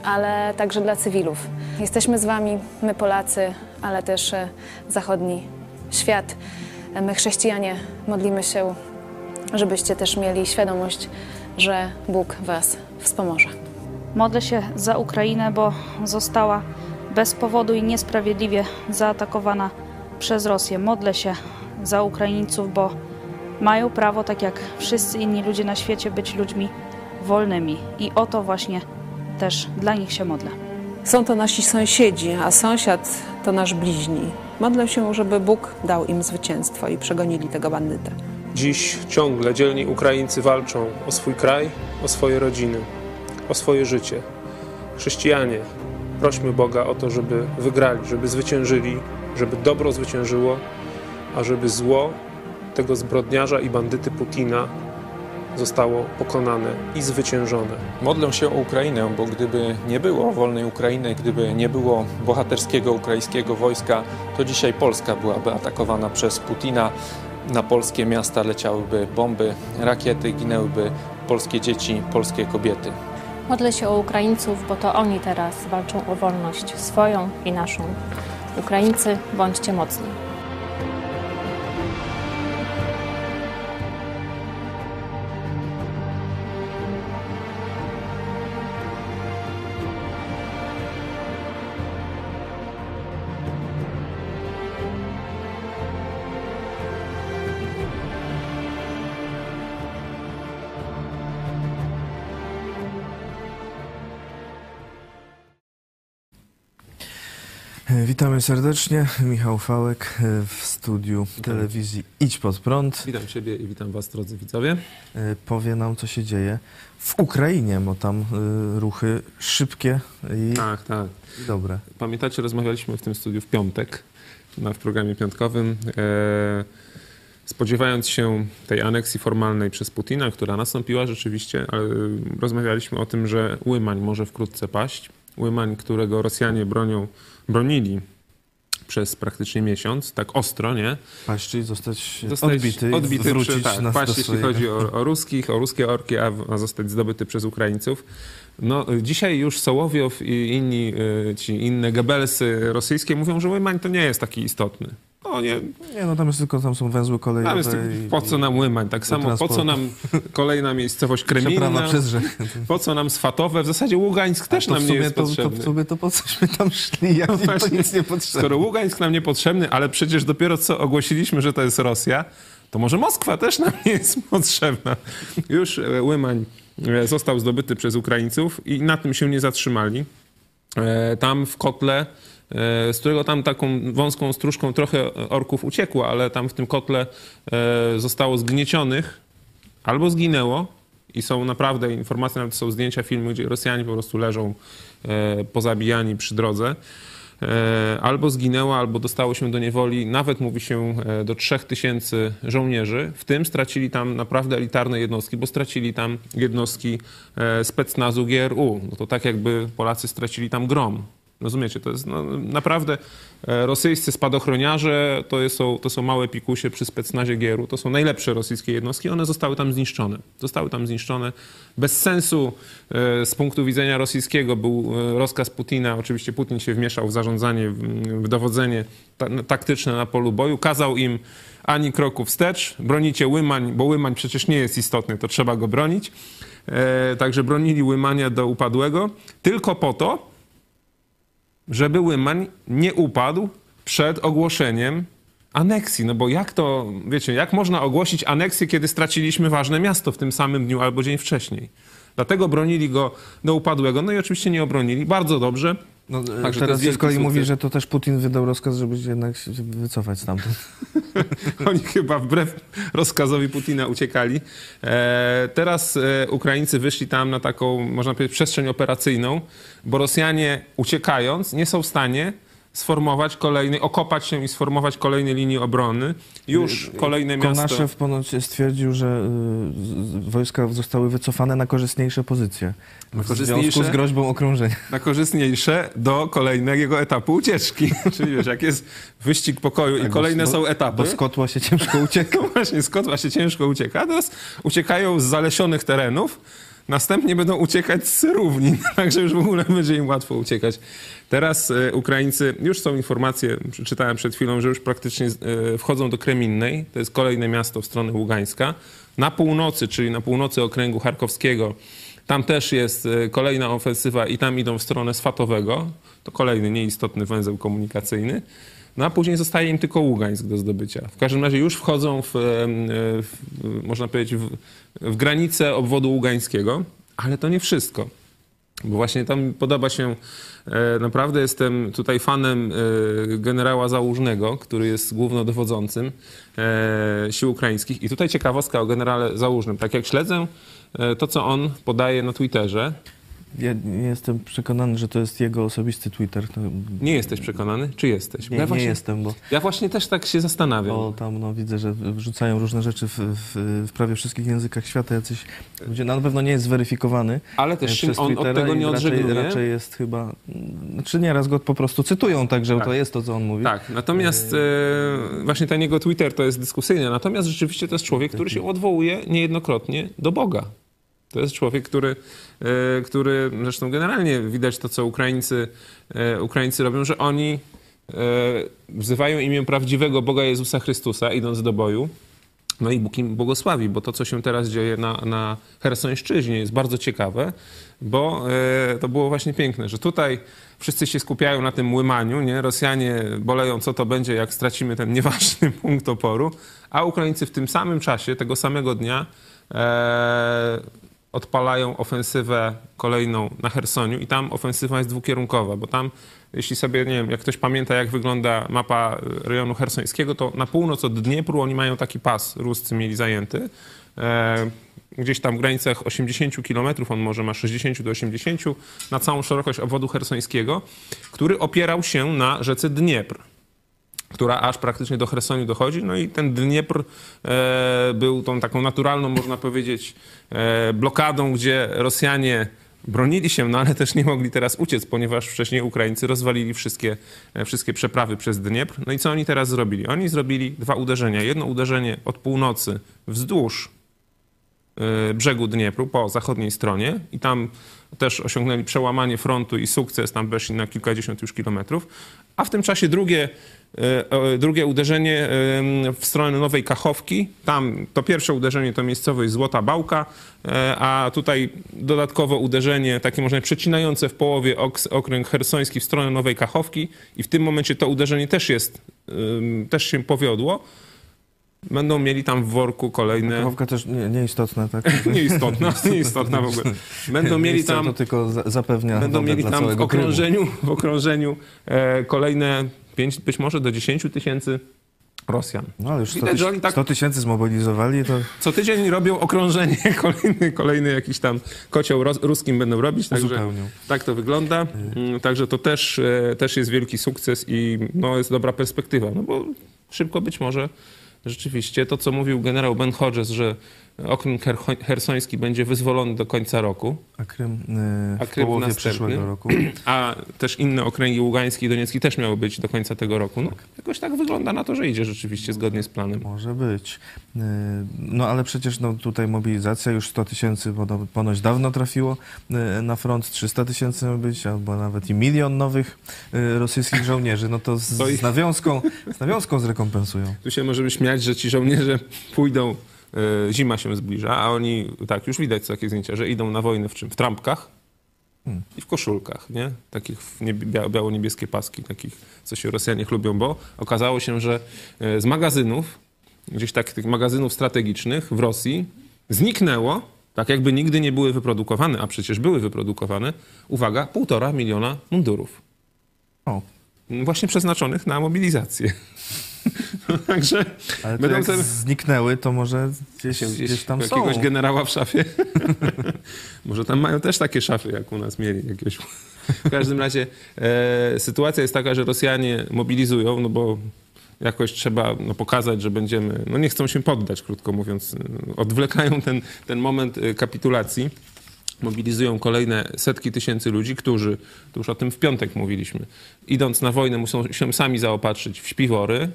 [SPEAKER 4] ale także dla cywilów. Jesteśmy z Wami, my Polacy, ale też e, zachodni świat. E, My chrześcijanie modlimy się żebyście też mieli świadomość, że Bóg Was wspomoże.
[SPEAKER 5] Modlę się za Ukrainę, bo została bez powodu i niesprawiedliwie zaatakowana przez Rosję. Modlę się za Ukraińców, bo mają prawo, tak jak wszyscy inni ludzie na świecie, być ludźmi wolnymi. I o to właśnie też dla nich się modlę.
[SPEAKER 6] Są to nasi sąsiedzi, a sąsiad to nasz bliźni. Modlę się, żeby Bóg dał im zwycięstwo i przegonili tego bandytę.
[SPEAKER 7] Dziś ciągle dzielni Ukraińcy walczą o swój kraj, o swoje rodziny, o swoje życie. Chrześcijanie, prośmy Boga o to, żeby wygrali, żeby zwyciężyli, żeby dobro zwyciężyło, a żeby zło tego zbrodniarza i bandyty Putina zostało pokonane i zwyciężone.
[SPEAKER 1] Modlę się o Ukrainę, bo gdyby nie było wolnej Ukrainy, gdyby nie było bohaterskiego ukraińskiego wojska, to dzisiaj Polska byłaby atakowana przez Putina. Na polskie miasta leciałyby bomby, rakiety, ginęłyby polskie dzieci, polskie kobiety.
[SPEAKER 8] Modlę się o Ukraińców, bo to oni teraz walczą o wolność swoją i naszą. Ukraińcy, bądźcie mocni.
[SPEAKER 2] Witamy serdecznie. Michał Fałek e, w studiu telewizji Idź Pod Prąd.
[SPEAKER 7] Witam Ciebie i witam Was, drodzy widzowie.
[SPEAKER 2] E, Powie nam, co się dzieje w Ukrainie, bo tam e, ruchy szybkie i
[SPEAKER 7] Tak, tak.
[SPEAKER 2] dobre.
[SPEAKER 7] Pamiętacie, rozmawialiśmy w tym studiu w piątek, na, w programie piątkowym, e, spodziewając się tej aneksji formalnej przez Putina, która nastąpiła rzeczywiście, ale rozmawialiśmy o tym, że Łymań może wkrótce paść. Łymań, którego Rosjanie bronią, bronili przez praktycznie miesiąc, tak ostro, nie?
[SPEAKER 2] Paść, czyli zostać,
[SPEAKER 7] Zostać
[SPEAKER 2] odbity, i wrócić
[SPEAKER 7] przy, tak, paść, jeśli chodzi o, o ruskich, o ruskie orki, a, a zostać zdobyty przez Ukraińców. No, dzisiaj już Sołowiow i inni, y, ci inne Gebelsy rosyjskie mówią, że Łymań to nie jest taki istotny. No nie,
[SPEAKER 2] Nie, no tam jest tylko, tam są węzły kolejowe.
[SPEAKER 7] tam jest,
[SPEAKER 2] i-
[SPEAKER 7] po co nam Łymań? Tak samo, po co nam kolejna miejscowość Kremilna?
[SPEAKER 2] przez.
[SPEAKER 7] Po co nam Swatowe? W zasadzie Ługańsk też
[SPEAKER 2] to
[SPEAKER 7] nam
[SPEAKER 2] w
[SPEAKER 7] nie jest
[SPEAKER 2] to, to,
[SPEAKER 7] potrzebny.
[SPEAKER 2] w sumie to po cośmy tam szli, jak
[SPEAKER 7] No
[SPEAKER 2] to
[SPEAKER 7] właśnie,
[SPEAKER 2] nic nie potrzebne.
[SPEAKER 7] Skoro Ługańsk nam niepotrzebny, ale przecież dopiero co ogłosiliśmy, że to jest Rosja, to może Moskwa też nam nie jest potrzebna. Już e, Łymań e, został zdobyty przez Ukraińców i na tym się nie zatrzymali. E, Tam w kotle, z którego tam taką wąską stróżką trochę orków uciekło, ale tam w tym kotle e, zostało zgniecionych albo zginęło i są naprawdę informacje, nawet są zdjęcia, filmy, gdzie Rosjanie po prostu leżą e, pozabijani przy drodze. E, Albo zginęło, albo dostało się do niewoli, nawet mówi się e, do 3000 żołnierzy. W tym stracili tam naprawdę elitarne jednostki, bo stracili tam jednostki e, specnazu GRU. No to tak jakby Polacy stracili tam grom. Rozumiecie, to jest no, naprawdę e, rosyjscy spadochroniarze, to, są, to są małe pikusie przy specnazie GRU, to są najlepsze rosyjskie jednostki, one zostały tam zniszczone. Zostały tam zniszczone. Bez sensu e, z punktu widzenia rosyjskiego. Był e, rozkaz Putina, oczywiście Putin się wmieszał w zarządzanie, w, dowodzenie ta, taktyczne na polu boju, kazał im ani kroku wstecz, bronicie Łymań, bo Łymań przecież nie jest istotny, to trzeba go bronić. Także bronili Łymania do upadłego, tylko po to, żeby Łymań nie upadł przed ogłoszeniem aneksji. No bo jak to, wiecie, jak można ogłosić aneksję, kiedy straciliśmy ważne miasto w tym samym dniu albo dzień wcześniej? Dlatego bronili go do upadłego. No i oczywiście nie obronili. Bardzo dobrze.
[SPEAKER 2] No,
[SPEAKER 7] to
[SPEAKER 2] teraz z kolei mówi, że to też Putin wydał rozkaz, żeby się jednak się wycofać stamtąd.
[SPEAKER 7] Oni chyba wbrew rozkazowi Putina uciekali. E, teraz e, Ukraińcy wyszli tam na taką, można powiedzieć, przestrzeń operacyjną, bo Rosjanie uciekając nie są w stanie sformować kolejnej, okopać się i sformować kolejnej linii obrony. Już kolejne miasto...
[SPEAKER 2] Konaszew ponoć stwierdził, że y, wojska zostały wycofane na korzystniejsze pozycje.
[SPEAKER 7] Na
[SPEAKER 2] W związku
[SPEAKER 7] korzystniejsze?
[SPEAKER 2] z groźbą okrążenia.
[SPEAKER 7] na korzystniejsze do kolejnego etapu ucieczki. Czyli wiesz, jak jest wyścig pokoju i
[SPEAKER 2] Tak, bo-
[SPEAKER 7] kolejne
[SPEAKER 2] bo-
[SPEAKER 7] są etapy.
[SPEAKER 2] Bo z kotła się ciężko ucieka.
[SPEAKER 7] No właśnie, z kotła się ciężko ucieka. Teraz uciekają z zalesionych terenów, następnie będą uciekać z równin, także już w ogóle będzie im łatwo uciekać. Teraz e, Ukraińcy, już są informacje, przeczytałem przed chwilą, że już praktycznie e, wchodzą do Kreminnej, to jest kolejne miasto w stronę Ługańska. Na północy, czyli na północy okręgu charkowskiego, tam też jest e, kolejna ofensywa i tam idą w stronę Swatowego. To kolejny nieistotny węzeł komunikacyjny. No a później zostaje im tylko Ługańsk do zdobycia. W każdym razie już wchodzą w, w można powiedzieć, w, w granice obwodu ługańskiego, ale to nie wszystko. Bo właśnie tam podoba się, e, naprawdę jestem tutaj fanem e, generała Załużnego, który jest głównodowodzącym e, sił ukraińskich. I tutaj ciekawostka o generale Załużnym. Tak jak śledzę to, co on podaje na Twitterze,
[SPEAKER 2] Ja nie jestem przekonany, że to jest jego osobisty Twitter. To
[SPEAKER 7] nie jesteś przekonany? Czy jesteś?
[SPEAKER 2] nie,
[SPEAKER 7] ja,
[SPEAKER 2] nie
[SPEAKER 7] właśnie,
[SPEAKER 2] jestem, bo,
[SPEAKER 7] ja właśnie też tak się zastanawiam.
[SPEAKER 2] bo tam no, widzę, że wrzucają różne rzeczy w, w, w prawie wszystkich językach świata. Jacyś ludzie, no, na pewno nie jest zweryfikowany.
[SPEAKER 7] Ale też
[SPEAKER 2] e, przez
[SPEAKER 7] on od
[SPEAKER 2] Twittera
[SPEAKER 7] tego
[SPEAKER 2] i
[SPEAKER 7] nie
[SPEAKER 2] raczej,
[SPEAKER 7] odżegnuje.
[SPEAKER 2] raczej jest chyba... Znaczy nieraz go po prostu cytują, także
[SPEAKER 7] Tak.
[SPEAKER 2] to jest to, co on mówi.
[SPEAKER 7] Tak, natomiast e, właśnie ten jego Twitter to jest dyskusyjny, natomiast rzeczywiście to jest człowiek, który się odwołuje niejednokrotnie do Boga. To jest człowiek, który, e, który zresztą generalnie widać to, co Ukraińcy, e, Ukraińcy robią, że oni e, wzywają imię prawdziwego Boga Jezusa Chrystusa, idąc do boju. No i Bóg im błogosławi, bo to, co się teraz dzieje na, na Hersońszczyźnie jest bardzo ciekawe, bo to było właśnie piękne, że tutaj wszyscy się skupiają na tym łymaniu, nie? Rosjanie boleją, co to będzie, jak stracimy ten nieważny punkt oporu, a Ukraińcy w tym samym czasie, tego samego dnia odpalają ofensywę kolejną na Hersoniu i tam ofensywa jest dwukierunkowa, bo tam, jeśli sobie, nie wiem, jak ktoś pamięta, jak wygląda mapa rejonu hersońskiego, to na północ od Dniepru oni mają taki pas, Ruscy mieli zajęty. E, gdzieś tam w granicach 80 km, on może ma 60 do 80 na całą szerokość obwodu hersońskiego, który opierał się na rzece Dniepr która aż praktycznie do Chersoniu dochodzi. No i ten Dniepr e, był tą taką naturalną, można powiedzieć, e, blokadą, gdzie Rosjanie bronili się, no ale też nie mogli teraz uciec, ponieważ wcześniej Ukraińcy rozwalili wszystkie, e, wszystkie przeprawy przez Dniepr. No i co oni teraz zrobili? Oni zrobili dwa uderzenia. Jedno uderzenie od północy wzdłuż brzegu Dniepru, po zachodniej stronie i tam też osiągnęli przełamanie frontu i sukces, tam weszli na kilkadziesiąt już kilometrów, a w tym czasie drugie, drugie uderzenie e, w stronę Nowej Kachowki, tam to pierwsze uderzenie to miejscowość Złota Bałka, e, a tutaj dodatkowo uderzenie takie można przecinające w połowie okręg hersoński w stronę Nowej Kachowki i w tym momencie to uderzenie też jest, też się powiodło. Będą mieli tam w worku kolejne...
[SPEAKER 2] Kachowka też nie, nieistotna, tak?
[SPEAKER 7] Nieistotna, nieistotna w ogóle. Będą mieli tam,
[SPEAKER 2] To tylko za- zapewnia
[SPEAKER 7] będą mieli tam w okrążeniu, w okrążeniu e, kolejne 5, być może do 10 tysięcy Rosjan.
[SPEAKER 2] No ale już 100
[SPEAKER 7] Widać, tak
[SPEAKER 2] 100 tysięcy zmobilizowali, to
[SPEAKER 7] co tydzień robią okrążenie, kolejny, kolejny jakiś tam kocioł ros, ruskim będą robić. Także tak to wygląda. Mm, Także to też, e, też jest wielki sukces i no, jest dobra perspektywa. No bo szybko być może rzeczywiście to, co mówił generał Ben Hodges, że okręg her- hersoński będzie wyzwolony do końca roku,
[SPEAKER 2] A Krym, y,
[SPEAKER 7] A
[SPEAKER 2] w
[SPEAKER 7] Krym
[SPEAKER 2] połowie
[SPEAKER 7] następny.
[SPEAKER 2] przyszłego roku.
[SPEAKER 7] a też inne okręgi Ługański i Doniecki też miały być do końca tego roku. No, jakoś tak wygląda na to, że idzie rzeczywiście zgodnie z planem.
[SPEAKER 2] Może być. Y, No ale przecież no, tutaj mobilizacja już 100 tysięcy pono- ponoć dawno trafiło y, na front, 300 tysięcy ma być, albo nawet i milion nowych y, rosyjskich żołnierzy. No to z,
[SPEAKER 7] To i-
[SPEAKER 2] z, nawiązką, z nawiązką zrekompensują.
[SPEAKER 7] Tu się możemy śmiać, że ci żołnierze pójdą, zima się zbliża, a oni, tak, już widać takie zdjęcia, że idą na wojnę w czym? W trampkach
[SPEAKER 2] Hmm.
[SPEAKER 7] i w koszulkach, nie? Takich biało-niebieskie paski, takich, co się Rosjanie lubią, bo okazało się, że e, z magazynów, gdzieś tak tych magazynów strategicznych w Rosji zniknęło, tak jakby nigdy nie były wyprodukowane, a przecież były wyprodukowane, uwaga, półtora miliona mundurów.
[SPEAKER 2] O,
[SPEAKER 7] Właśnie przeznaczonych na mobilizację. Także
[SPEAKER 2] ale
[SPEAKER 7] Będą
[SPEAKER 2] jak
[SPEAKER 7] te-
[SPEAKER 2] zniknęły, to może gdzieś,
[SPEAKER 7] się
[SPEAKER 2] gdzieś, tam są.
[SPEAKER 7] jakiegoś generała w szafie. Może tam mają też takie szafy, jak u nas mieli jakieś. W każdym razie e, sytuacja jest taka, że Rosjanie mobilizują, no bo jakoś trzeba no, pokazać, że będziemy, no nie chcą się poddać, krótko mówiąc. Odwlekają ten, ten moment e, kapitulacji. Mobilizują kolejne setki tysięcy ludzi, którzy, to już o tym w piątek mówiliśmy, idąc na wojnę muszą się sami zaopatrzyć w śpiwory,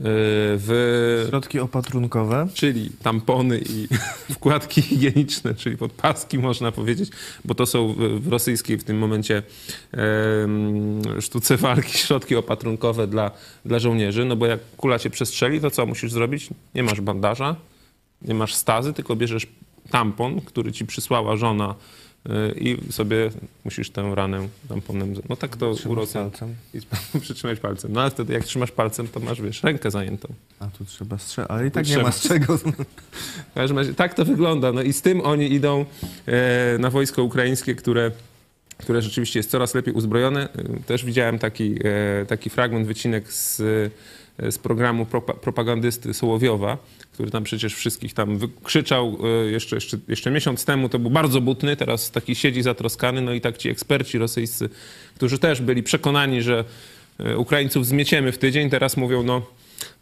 [SPEAKER 7] w
[SPEAKER 2] Środki opatrunkowe.
[SPEAKER 7] czyli tampony i wkładki higieniczne, czyli podpaski można powiedzieć, bo to są w- rosyjskiej w tym momencie sztuce walki środki opatrunkowe dla, dla żołnierzy, no bo jak kula cię przestrzeli, to co musisz zrobić? Nie masz bandaża, nie masz stazy, tylko bierzesz tampon, który ci przysłała żona y, i sobie musisz tę ranę tamponem... No tak to u
[SPEAKER 2] Trzymać
[SPEAKER 7] Rosjan
[SPEAKER 2] palcem.
[SPEAKER 7] i przytrzymać palcem. No ale wtedy jak trzymasz palcem, to masz, wiesz, rękę zajętą.
[SPEAKER 2] A tu trzeba strzelać, ale i tak nie
[SPEAKER 7] Trzeba.
[SPEAKER 2] ma z czego.
[SPEAKER 7] W każdym razie tak to wygląda. No i z tym oni idą e, na wojsko ukraińskie, które, które rzeczywiście jest coraz lepiej uzbrojone. E, Też widziałem taki, e, taki fragment, wycinek z, z programu propa- propagandysty Sołowiowa, który tam przecież wszystkich tam krzyczał e, jeszcze, jeszcze, jeszcze miesiąc temu. To był bardzo butny, teraz taki siedzi zatroskany. No i tak ci eksperci rosyjscy, którzy też byli przekonani, że e, Ukraińców zmieciemy w tydzień, teraz mówią, no,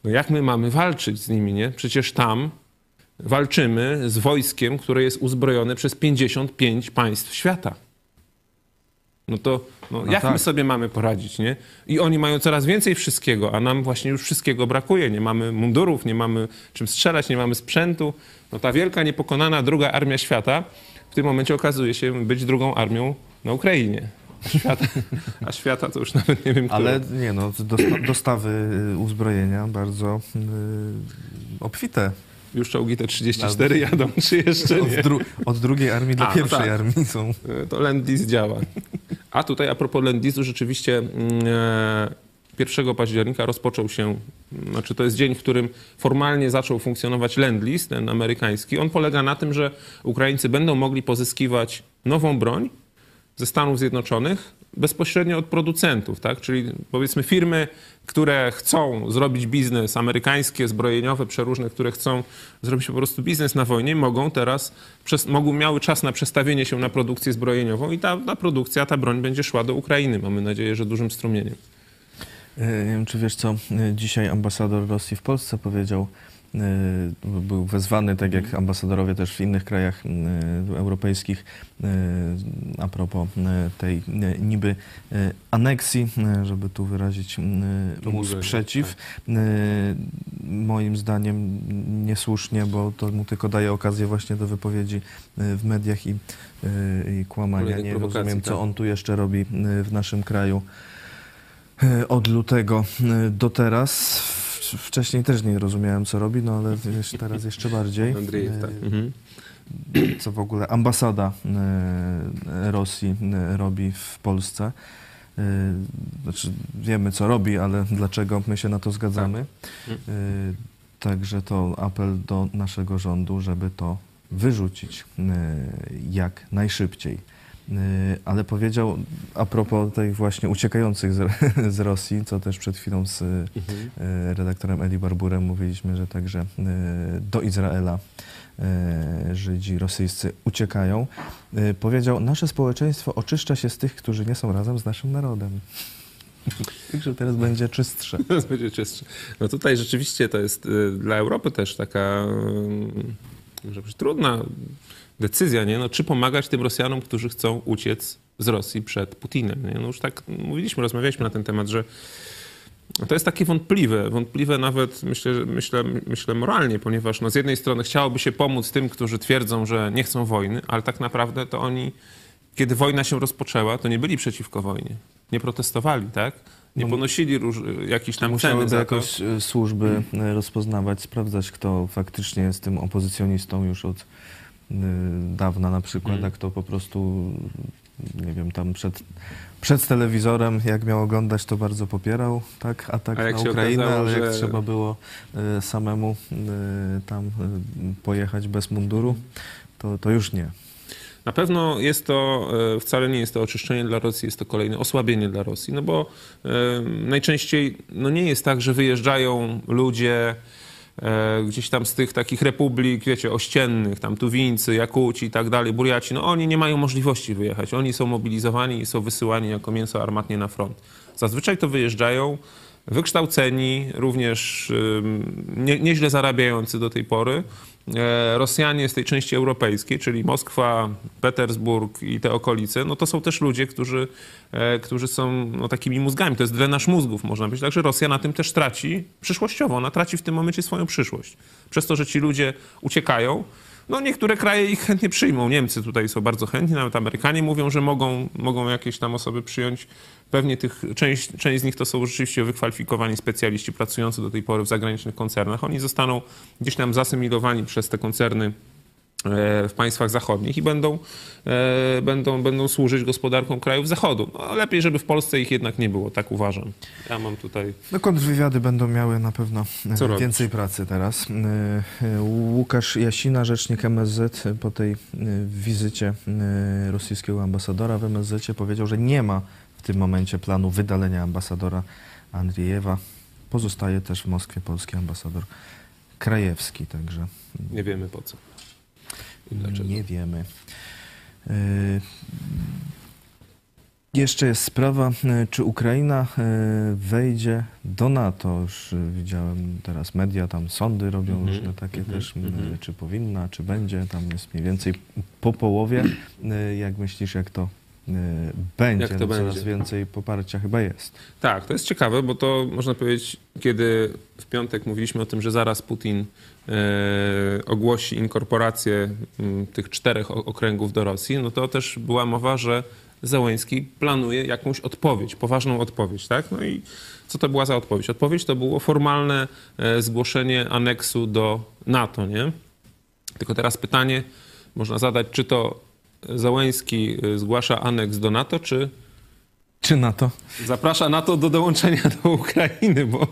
[SPEAKER 7] no jak my mamy walczyć z nimi, nie? Przecież tam walczymy z wojskiem, które jest uzbrojone przez 55 państw świata. No to no,
[SPEAKER 2] No
[SPEAKER 7] jak my
[SPEAKER 2] tak.
[SPEAKER 7] sobie mamy poradzić, nie? I oni mają coraz więcej wszystkiego, a nam właśnie już wszystkiego brakuje. Nie mamy mundurów, nie mamy czym strzelać, nie mamy sprzętu. No ta wielka, niepokonana druga armia świata w tym momencie okazuje się być drugą armią na Ukrainie. A świata, a świata to już nawet nie wiem,
[SPEAKER 2] Ale
[SPEAKER 7] które.
[SPEAKER 2] nie no, dosta dostawy y, uzbrojenia bardzo y, obfite.
[SPEAKER 7] Już czołgi te 34 jadą, czy jeszcze
[SPEAKER 2] Od,
[SPEAKER 7] nie?
[SPEAKER 2] dru od drugiej armii do
[SPEAKER 7] A, no
[SPEAKER 2] pierwszej
[SPEAKER 7] tak.
[SPEAKER 2] armii są.
[SPEAKER 7] E, to Lendlease działa. A tutaj a propos Lendlease'u, rzeczywiście mm, e, 1 października rozpoczął się, mm, znaczy to jest dzień, w którym formalnie zaczął funkcjonować Lendlease, ten amerykański. On polega na tym, że Ukraińcy będą mogli pozyskiwać nową broń ze Stanów Zjednoczonych bezpośrednio od producentów, tak? Czyli powiedzmy firmy, które chcą zrobić biznes amerykańskie, zbrojeniowe, przeróżne, które chcą zrobić po prostu biznes na wojnie, mogą teraz, przez, mogą, miały czas na przestawienie się na produkcję zbrojeniową i ta, ta produkcja, ta broń będzie szła do Ukrainy. Mamy nadzieję, że dużym strumieniem.
[SPEAKER 2] Y, Nie wiem, czy wiesz co y, dzisiaj ambasador Rosji w Polsce powiedział był wezwany, tak jak ambasadorowie też w innych krajach y, europejskich, y, a propos y, tej y, niby y, aneksji, y, żeby tu wyrazić y, mu sprzeciw. Y, Moim zdaniem niesłusznie, bo to mu tylko daje okazję właśnie do wypowiedzi y, w mediach i, y, i kłamania.
[SPEAKER 7] Kolejnych
[SPEAKER 2] Nie rozumiem, co
[SPEAKER 7] tak.
[SPEAKER 2] on tu jeszcze robi y, w naszym kraju y, od lutego y, do teraz. Wcześniej też nie rozumiałem, co robi, no ale wiesz, teraz jeszcze bardziej.
[SPEAKER 7] Andrzejew, tak. Mhm.
[SPEAKER 2] Co w ogóle ambasada y, Rosji y, robi w Polsce. Znaczy, wiemy, co robi, ale dlaczego my się na to zgadzamy. Y, Także to apel do naszego rządu, żeby to wyrzucić jak najszybciej. Y, Ale powiedział a propos tych właśnie uciekających z, z Rosji, co też przed chwilą z y,
[SPEAKER 7] Mhm.
[SPEAKER 2] redaktorem Eli Barburem mówiliśmy, że także y, do Izraela y, Żydzi rosyjscy uciekają. Y, Powiedział, nasze społeczeństwo oczyszcza się z tych, którzy nie są razem z naszym narodem. Także teraz będzie czystsze.
[SPEAKER 7] Teraz będzie czystsze. No tutaj rzeczywiście to jest y, dla Europy też taka y, może być trudna decyzja, nie? No, czy pomagać tym Rosjanom, którzy chcą uciec z Rosji przed Putinem. Nie? No już tak mówiliśmy, rozmawialiśmy na ten temat, że to jest takie wątpliwe, wątpliwe nawet myślę, myślę, myślę moralnie, ponieważ no z jednej strony chciałoby się pomóc tym, którzy twierdzą, że nie chcą wojny, ale tak naprawdę to oni, kiedy wojna się rozpoczęła, to nie byli przeciwko wojnie. Nie protestowali, tak? Nie
[SPEAKER 2] No,
[SPEAKER 7] ponosili róż, jakichś tam ceny za
[SPEAKER 2] jakoś e, służby e, rozpoznawać, sprawdzać, kto faktycznie jest tym opozycjonistą już od dawna na przykład,
[SPEAKER 7] Mm.
[SPEAKER 2] a kto po prostu, nie wiem, tam przed, przed telewizorem, jak miał oglądać, to bardzo popierał tak, atak
[SPEAKER 7] A jak
[SPEAKER 2] na Ukrainę,
[SPEAKER 7] okazało,
[SPEAKER 2] ale jak
[SPEAKER 7] że-
[SPEAKER 2] trzeba było e, samemu e, tam pojechać bez munduru, to, to już nie.
[SPEAKER 7] Na pewno jest to, wcale nie jest to oczyszczenie dla Rosji, jest to kolejne osłabienie dla Rosji, no bo najczęściej no nie jest tak, że wyjeżdżają ludzie gdzieś tam z tych takich republik, wiecie, ościennych, tam Tuwińcy, Jakuci i tak dalej, Burjaci, no oni nie mają możliwości wyjechać. Oni są mobilizowani i są wysyłani jako mięso armatnie na front. Zazwyczaj to wyjeżdżają wykształceni, również nie, nieźle zarabiający do tej pory. E, Rosjanie z tej części europejskiej, czyli Moskwa, Petersburg i te okolice, no to są też ludzie, którzy, e, którzy są no, takimi mózgami. To jest drenaż mózgów, można powiedzieć. Także Rosja na tym też traci przyszłościowo. Ona traci w tym momencie swoją przyszłość. Przez to, że ci ludzie uciekają, no niektóre kraje ich chętnie przyjmą. Niemcy tutaj są bardzo chętni, nawet Amerykanie mówią, że mogą, mogą jakieś tam osoby przyjąć. Pewnie tych, część, część z nich to są rzeczywiście wykwalifikowani specjaliści pracujący do tej pory w zagranicznych koncernach. Oni zostaną gdzieś tam zasymilowani przez te koncerny w państwach zachodnich i będą, e, będą, będą służyć gospodarkom krajów zachodu. No, lepiej, żeby w Polsce ich jednak nie było, tak uważam. Ja mam tutaj...
[SPEAKER 2] No kontrwywiady będą miały na pewno e,
[SPEAKER 7] Co
[SPEAKER 2] więcej pracy teraz. E, e, Łukasz Jasina, rzecznik MSZ po tej e, wizycie e, rosyjskiego ambasadora w MSZ powiedział, że nie ma w tym momencie planu wydalenia ambasadora Andriejewa. Pozostaje też w Moskwie polski ambasador Krajewski, także
[SPEAKER 7] Nie wiemy po co. I dlaczego.
[SPEAKER 2] nie wiemy. E, Jeszcze jest sprawa, e, czy Ukraina e, wejdzie do NATO. Już widziałem teraz media, tam sądy robią
[SPEAKER 7] Mhm,
[SPEAKER 2] różne takie
[SPEAKER 7] mhm,
[SPEAKER 2] też, m,
[SPEAKER 7] mhm.
[SPEAKER 2] czy powinna, czy będzie. Tam jest mniej więcej po połowie. Jak myślisz, jak to będzie?
[SPEAKER 7] Jak to
[SPEAKER 2] no, Coraz
[SPEAKER 7] będzie?
[SPEAKER 2] więcej poparcia chyba jest.
[SPEAKER 7] Tak, to jest ciekawe, bo to można powiedzieć, kiedy w piątek mówiliśmy o tym, że zaraz Putin e, ogłosi inkorporację m, tych czterech okręgów do Rosji, no to też była mowa, że Zełenski planuje jakąś odpowiedź, poważną odpowiedź, tak? No i co to była za odpowiedź? Odpowiedź to było formalne e, zgłoszenie aneksu do NATO, nie? Tylko teraz pytanie można zadać, czy to Zełenski e, zgłasza aneks do NATO, czy
[SPEAKER 2] Czy NATO?
[SPEAKER 7] zaprasza NATO do dołączenia do Ukrainy, bo,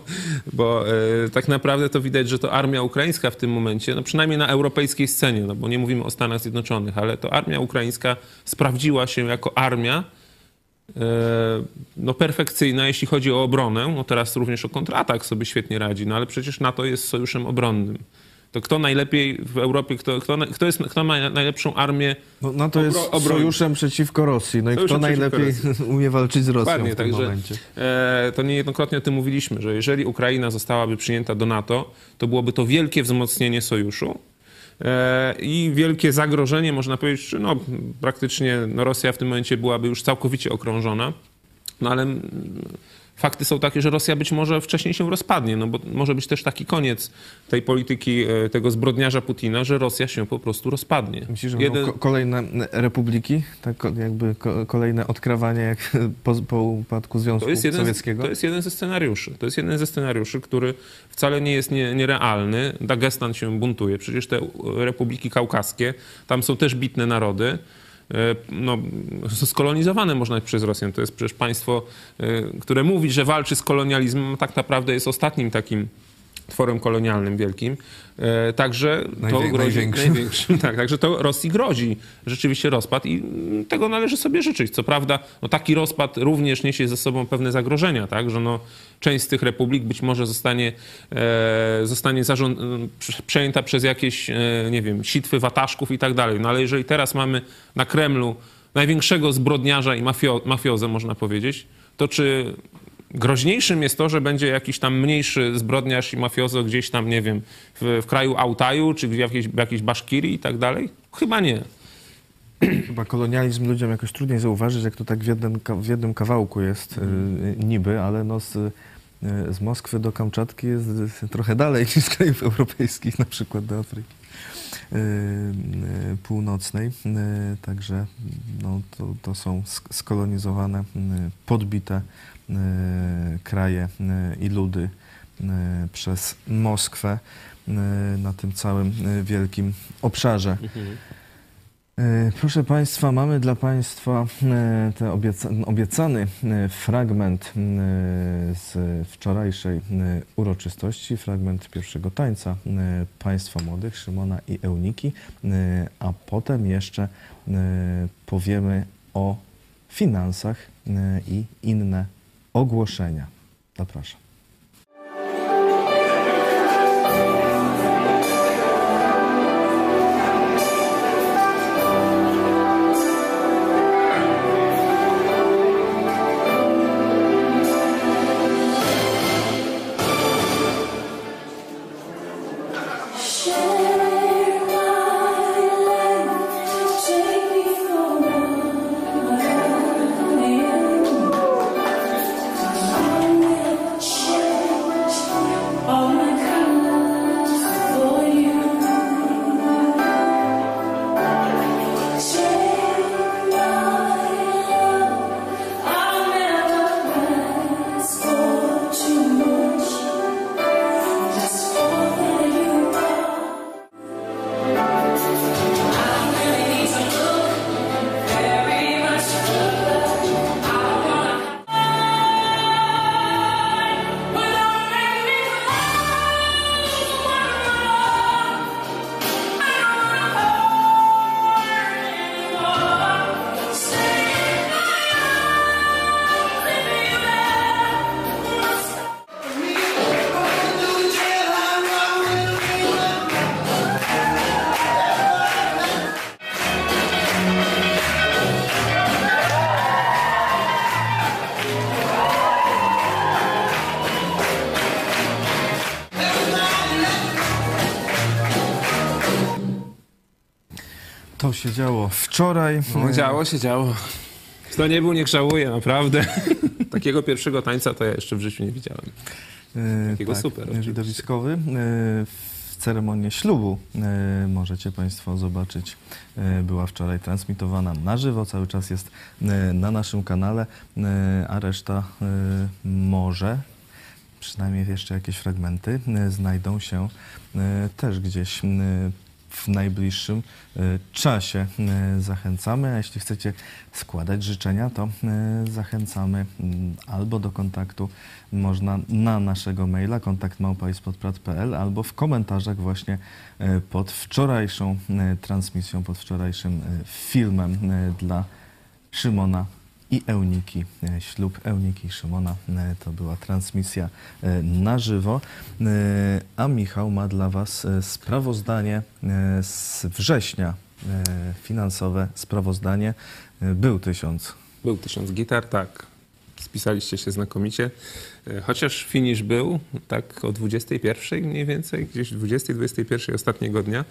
[SPEAKER 7] bo e, tak naprawdę to widać, że to armia ukraińska w tym momencie, no przynajmniej na europejskiej scenie, no bo nie mówimy o Stanach Zjednoczonych, ale to armia ukraińska sprawdziła się jako armia e, no perfekcyjna, jeśli chodzi o obronę. No teraz również o kontratak sobie świetnie radzi, no ale przecież NATO jest sojuszem obronnym. To kto najlepiej w Europie, kto, kto, kto, jest, kto ma najlepszą armię
[SPEAKER 2] No, NATO jest
[SPEAKER 7] Obro-
[SPEAKER 2] sojuszem przeciwko Rosji. No i kto najlepiej umie walczyć z Rosją
[SPEAKER 7] Dokładnie,
[SPEAKER 2] w tym
[SPEAKER 7] także
[SPEAKER 2] momencie?
[SPEAKER 7] e, to niejednokrotnie o tym mówiliśmy, że jeżeli Ukraina zostałaby przyjęta do NATO, to byłoby to wielkie wzmocnienie sojuszu e, i wielkie zagrożenie, można powiedzieć, że no, praktycznie no, Rosja w tym momencie byłaby już całkowicie okrążona. No ale fakty są takie, że Rosja być może wcześniej się rozpadnie, no bo może być też taki koniec tej polityki e, tego zbrodniarza Putina, że Rosja się po prostu rozpadnie.
[SPEAKER 2] Myślisz, że
[SPEAKER 7] Jeden-
[SPEAKER 2] kolejne republiki? Tak jakby ko- kolejne odkrawanie jak po, po upadku Związku
[SPEAKER 7] To z-
[SPEAKER 2] Sowieckiego?
[SPEAKER 7] to jest jeden ze scenariuszy. To jest jeden ze scenariuszy, który wcale nie jest nie, nierealny. Dagestan się buntuje. Przecież te republiki kaukaskie, tam są też bitne narody. E, No, skolonizowane można przez Rosjan. To jest przecież państwo, e, które mówi, że walczy z kolonializmem, tak naprawdę jest ostatnim takim tworem kolonialnym wielkim. E, Także to
[SPEAKER 2] Najwię-
[SPEAKER 7] grozi,
[SPEAKER 2] największym.
[SPEAKER 7] Tak, także to Rosji grozi rzeczywiście rozpad i mm, tego należy sobie życzyć. Co prawda, no taki rozpad również niesie ze sobą pewne zagrożenia, tak, że no, część z tych republik być może zostanie, e, zostanie zarząd, przejęta przez jakieś, e, nie wiem, sitwy wataszków i tak dalej. No ale jeżeli teraz mamy na Kremlu największego zbrodniarza i mafio, mafiozę, można powiedzieć, to czy groźniejszym jest to, że będzie jakiś tam mniejszy zbrodniarz i mafiozo gdzieś tam, nie wiem, w, w kraju Altaju, czy w jakiejś, w jakiejś Baszkirii i tak dalej? Chyba nie.
[SPEAKER 2] Chyba kolonializm ludziom jakoś trudniej zauważyć, jak to tak w jednym, w jednym kawałku jest y, niby, ale no z, y, z Moskwy do Kamczatki jest y, trochę dalej niż z krajów europejskich, na przykład do Afryki Północnej. Także no, to, to są sk- skolonizowane, podbite kraje y, i ludy y, przez Moskwę y, na tym całym y, wielkim obszarze. E, Proszę Państwa, mamy dla Państwa ten obieca obiecany fragment z wczorajszej uroczystości, fragment pierwszego tańca Państwa Młodych, Szymona i Euniki, a potem jeszcze powiemy o finansach i inne ogłoszenia. Zapraszam. To się działo wczoraj.
[SPEAKER 7] No, działo się, działo. Kto nie był, niech żałuje, naprawdę. Takiego pierwszego tańca to ja jeszcze w życiu nie widziałem.
[SPEAKER 2] E,
[SPEAKER 7] Takiego super, oczywiście.
[SPEAKER 2] Widowiskowy. E, W ceremonię ślubu e, możecie Państwo zobaczyć. E, Była wczoraj transmitowana na żywo, cały czas jest e, na naszym kanale, e, a reszta e, może, przynajmniej jeszcze jakieś fragmenty, e, znajdą się e, też gdzieś e, w najbliższym e, czasie. E, Zachęcamy, a jeśli chcecie składać życzenia, to e, zachęcamy mm, albo do kontaktu można na naszego maila kontaktmałpa.ispodprat.pl albo w komentarzach właśnie pod wczorajszą transmisją, pod wczorajszym filmem dla Szymona i Euniki. E, Ślub Euniki i Szymona e, to była transmisja e, na żywo. A Michał ma dla Was sprawozdanie z września. Finansowe sprawozdanie. Był tysiąc.
[SPEAKER 7] Był tysiąc gitar, tak. Spisaliście się znakomicie. E, Chociaż finish był tak o 21 mniej więcej, gdzieś 20-21 ostatniego dnia.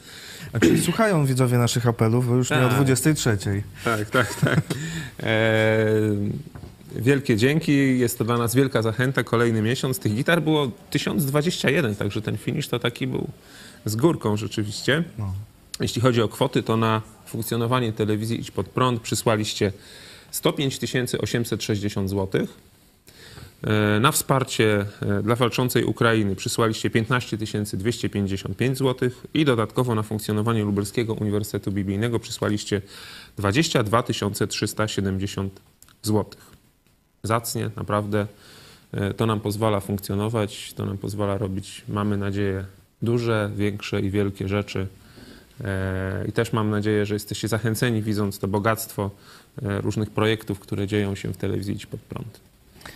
[SPEAKER 2] A czyli słuchają widzowie naszych apelów, bo już nie o
[SPEAKER 7] Tak.
[SPEAKER 2] 23.
[SPEAKER 7] Tak, tak, tak. E, wielkie dzięki, jest to dla nas wielka zachęta. Kolejny miesiąc. Tych gitar było 1021, także ten finish to taki był z górką rzeczywiście.
[SPEAKER 2] No.
[SPEAKER 7] Jeśli chodzi o kwoty, to na funkcjonowanie telewizji Idź Pod Prąd przysłaliście 105 860 zł. Na wsparcie e, dla walczącej Ukrainy przysłaliście 15 255 zł i dodatkowo na funkcjonowanie Lubelskiego Uniwersytetu Biblijnego przysłaliście 22 370 zł. Zacnie, naprawdę e, to nam pozwala funkcjonować, to nam pozwala robić, mamy nadzieję, duże, większe i wielkie rzeczy. E, I też mam nadzieję, że jesteście zachęceni, widząc to bogactwo różnych projektów, które dzieją się w telewizji Idź Pod Prąd.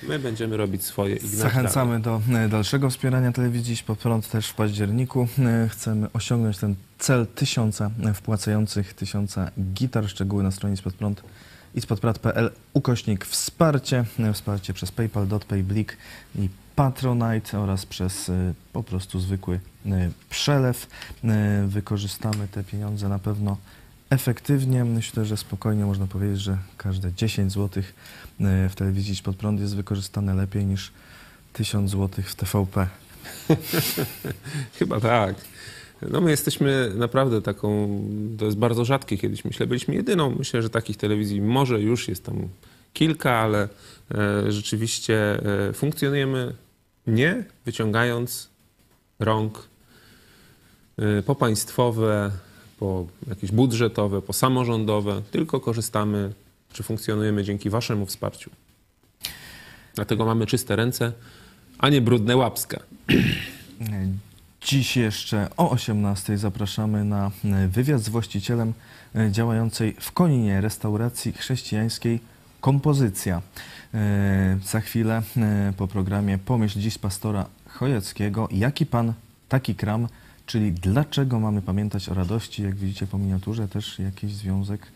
[SPEAKER 7] My będziemy robić swoje i.
[SPEAKER 2] Zachęcamy do e, dalszego wspierania telewizji Idź Pod Prąd też w październiku. E, Chcemy osiągnąć ten cel tysiąca e, wpłacających, tysiąca gitar. Szczegóły na stronie Spodprąd i spodprad.pl ukośnik wsparcie. E, Wsparcie przez PayPal, Dotpay, Blik i Patronite oraz przez e, po prostu zwykły e, przelew. E, Wykorzystamy te pieniądze na pewno efektywnie. Myślę, że spokojnie można powiedzieć, że każde 10 zł w telewizji Pod Prąd jest wykorzystane lepiej niż 1000 zł w TVP.
[SPEAKER 7] Chyba tak. No my jesteśmy naprawdę taką, to jest bardzo rzadkie kiedyś, myślę, byliśmy jedyną, myślę, że takich telewizji może już jest tam kilka, ale e, rzeczywiście e, funkcjonujemy nie wyciągając rąk e, po państwowe, po jakieś budżetowe, po samorządowe, tylko korzystamy, czy funkcjonujemy dzięki waszemu wsparciu. Dlatego mamy czyste ręce, a nie brudne łapska.
[SPEAKER 2] Dziś jeszcze o 18 zapraszamy na e, wywiad z właścicielem e, działającej w Koninie restauracji chrześcijańskiej Kompozycja. E, Za chwilę po programie Pomyśl dziś pastora Chojeckiego. Jaki pan, taki kram, czyli dlaczego mamy pamiętać o radości? Jak widzicie po miniaturze też jakiś związek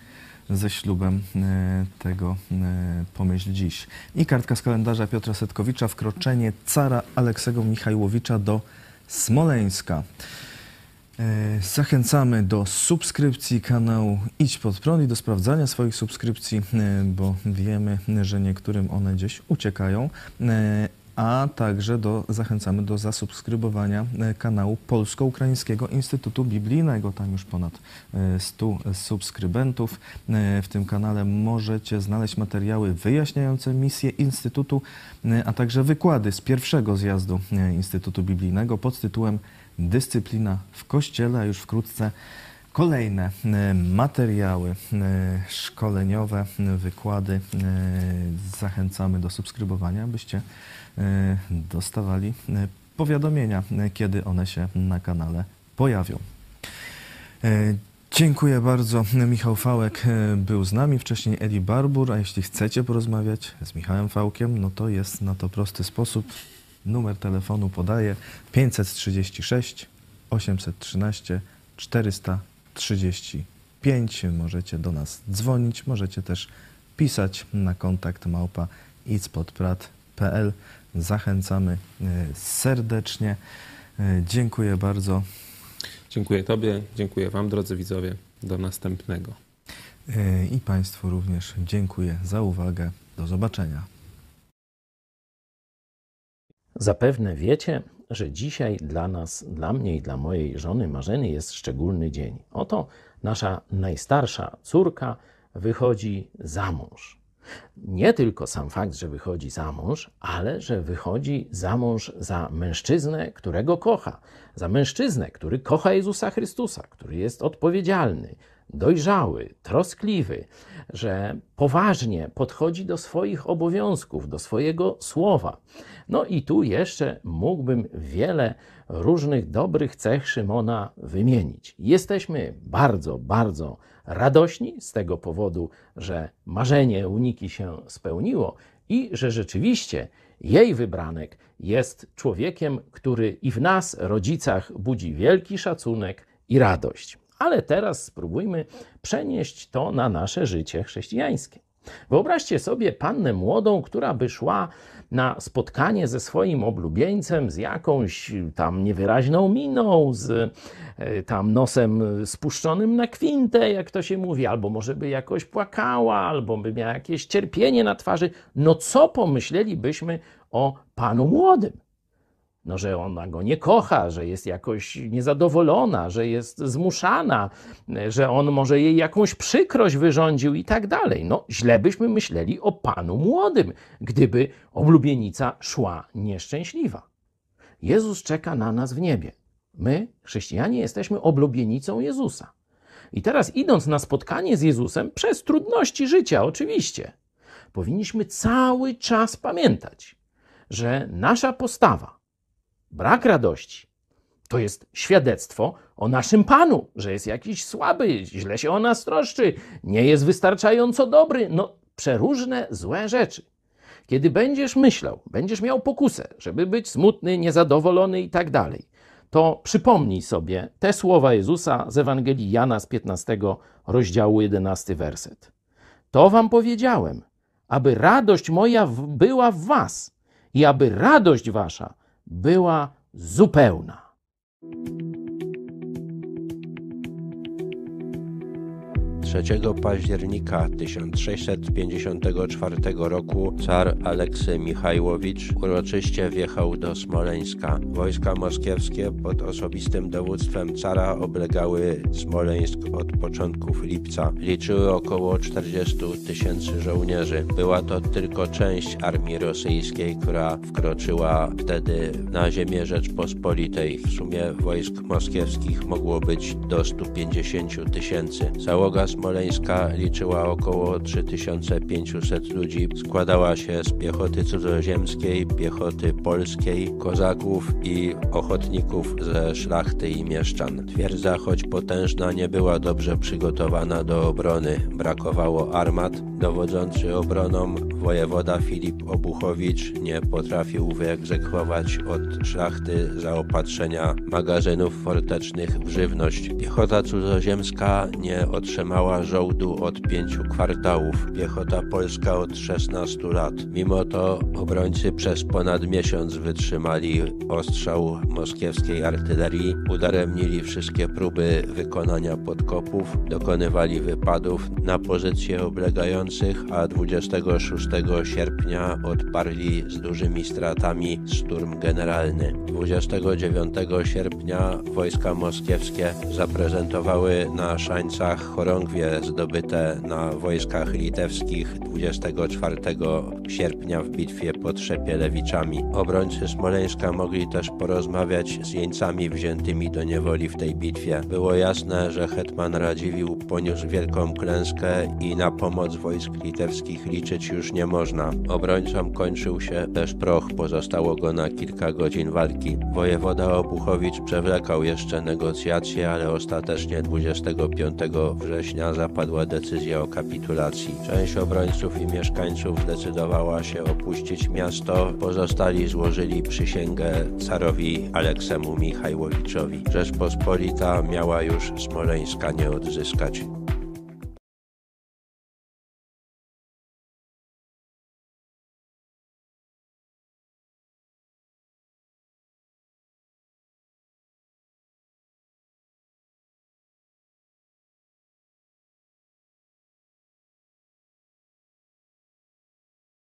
[SPEAKER 2] ze ślubem e, tego e, Pomyśl dziś. I kartka z kalendarza Piotra Setkowicza, wkroczenie cara Aleksego Michajłowicza do Smoleńska. E, Zachęcamy do subskrypcji kanału Idź Pod Prąd i do sprawdzania swoich subskrypcji, bo wiemy, że niektórym one gdzieś uciekają. E, A także do, zachęcamy do zasubskrybowania e, kanału Polsko-Ukraińskiego Instytutu Biblijnego. Tam już ponad e, 100 subskrybentów. E, W tym kanale możecie znaleźć materiały wyjaśniające misję Instytutu, e, a także wykłady z pierwszego zjazdu e, Instytutu Biblijnego pod tytułem Dyscyplina w Kościele, a już wkrótce kolejne e, materiały e, szkoleniowe, e, wykłady. E, Zachęcamy do subskrybowania, byście e, dostawali e, powiadomienia, e, kiedy one się na kanale pojawią. E, Dziękuję bardzo. Michał Fałek e, był z nami, wcześniej Eli Barbur, a jeśli chcecie porozmawiać z Michałem Fałkiem, no to jest na to prosty sposób. Numer telefonu podaję 536 813 435. Możecie do nas dzwonić, możecie też pisać na kontakt małpa itspodprat.pl. Zachęcamy e, serdecznie. E, Dziękuję bardzo.
[SPEAKER 7] Dziękuję Tobie, dziękuję Wam, drodzy widzowie. Do następnego.
[SPEAKER 2] E, I Państwu również dziękuję za uwagę. Do zobaczenia.
[SPEAKER 9] Zapewne wiecie, że dzisiaj dla nas, dla mnie i dla mojej żony Marzeny jest szczególny dzień. Oto nasza najstarsza córka wychodzi za mąż. Nie tylko sam fakt, że wychodzi za mąż, ale że wychodzi za mąż za mężczyznę, którego kocha. Za mężczyznę, który kocha Jezusa Chrystusa, który jest odpowiedzialny dojrzały, troskliwy, że poważnie podchodzi do swoich obowiązków, do swojego słowa. No i tu jeszcze mógłbym wiele różnych dobrych cech Szymona wymienić. Jesteśmy bardzo, bardzo radośni z tego powodu, że marzenie Uniki się spełniło i że rzeczywiście jej wybranek jest człowiekiem, który i w nas, rodzicach, budzi wielki szacunek i radość. Ale teraz spróbujmy przenieść to na nasze życie chrześcijańskie. Wyobraźcie sobie pannę młodą, która by szła na spotkanie ze swoim oblubieńcem z jakąś tam niewyraźną miną, z e, tam nosem spuszczonym na kwintę, jak to się mówi, albo może by jakoś płakała, albo by miała jakieś cierpienie na twarzy. No co pomyślelibyśmy o panu młodym? No, że ona go nie kocha, że jest jakoś niezadowolona, że jest zmuszana, że on może jej jakąś przykrość wyrządził i tak dalej. No, źle byśmy myśleli o panu młodym, gdyby oblubienica szła nieszczęśliwa. Jezus czeka na nas w niebie. My, chrześcijanie, jesteśmy oblubienicą Jezusa. I teraz, idąc na spotkanie z Jezusem, przez trudności życia, oczywiście, powinniśmy cały czas pamiętać, że nasza postawa, brak radości, to jest świadectwo o naszym Panu, że jest jakiś słaby, źle się o nas troszczy, nie jest wystarczająco dobry. No, przeróżne złe rzeczy. Kiedy będziesz myślał, będziesz miał pokusę, żeby być smutny, niezadowolony i tak dalej, to przypomnij sobie te słowa Jezusa z Ewangelii Jana z 15 rozdziału 11 werset. To wam powiedziałem, aby radość moja była w was i aby radość wasza była zupełna.
[SPEAKER 10] 3 października 1654 roku car Aleksy Michajłowicz uroczyście wjechał do Smoleńska. Wojska moskiewskie pod osobistym dowództwem cara oblegały Smoleńsk od początków lipca. Liczyły około 40 tysięcy żołnierzy. Była to tylko część armii rosyjskiej, która wkroczyła wtedy na ziemię Rzeczpospolitej. W sumie wojsk moskiewskich mogło być do 150 tysięcy. Załoga liczyła około 3500 ludzi. Składała się z piechoty cudzoziemskiej, piechoty polskiej, kozaków i ochotników ze szlachty i mieszczan. Twierdza, choć potężna, nie była dobrze przygotowana do obrony. Brakowało armat. Dowodzący obroną wojewoda Filip Obuchowicz nie potrafił wyegzekwować od szlachty zaopatrzenia magazynów fortecznych w żywność. Piechota cudzoziemska nie otrzymała żołdu od pięciu kwartałów, piechota polska od 16 lat. Mimo to obrońcy przez ponad miesiąc wytrzymali ostrzał moskiewskiej artylerii, udaremnili wszystkie próby wykonania podkopów, dokonywali wypadów na pozycje oblegających, a 26 sierpnia odparli z dużymi stratami szturm generalny. 29 sierpnia wojska moskiewskie zaprezentowały na szańcach chorągwie zdobyte na wojskach litewskich 24 sierpnia w bitwie pod Szepielewiczami. Obrońcy Smoleńska mogli też porozmawiać z jeńcami wziętymi do niewoli w tej bitwie. Było jasne, że hetman Radziwiłł poniósł wielką klęskę i na pomoc wojsk litewskich liczyć już nie można. Obrońcom kończył się też proch, pozostało go na kilka godzin walki. Wojewoda Obuchowicz przewlekał jeszcze negocjacje, ale ostatecznie 25 września zapadła decyzja o kapitulacji. Część obrońców i mieszkańców zdecydowała się opuścić miasto, pozostali złożyli przysięgę carowi Aleksemu Michajłowiczowi. Rzeczpospolita miała już Smoleńska nie odzyskać.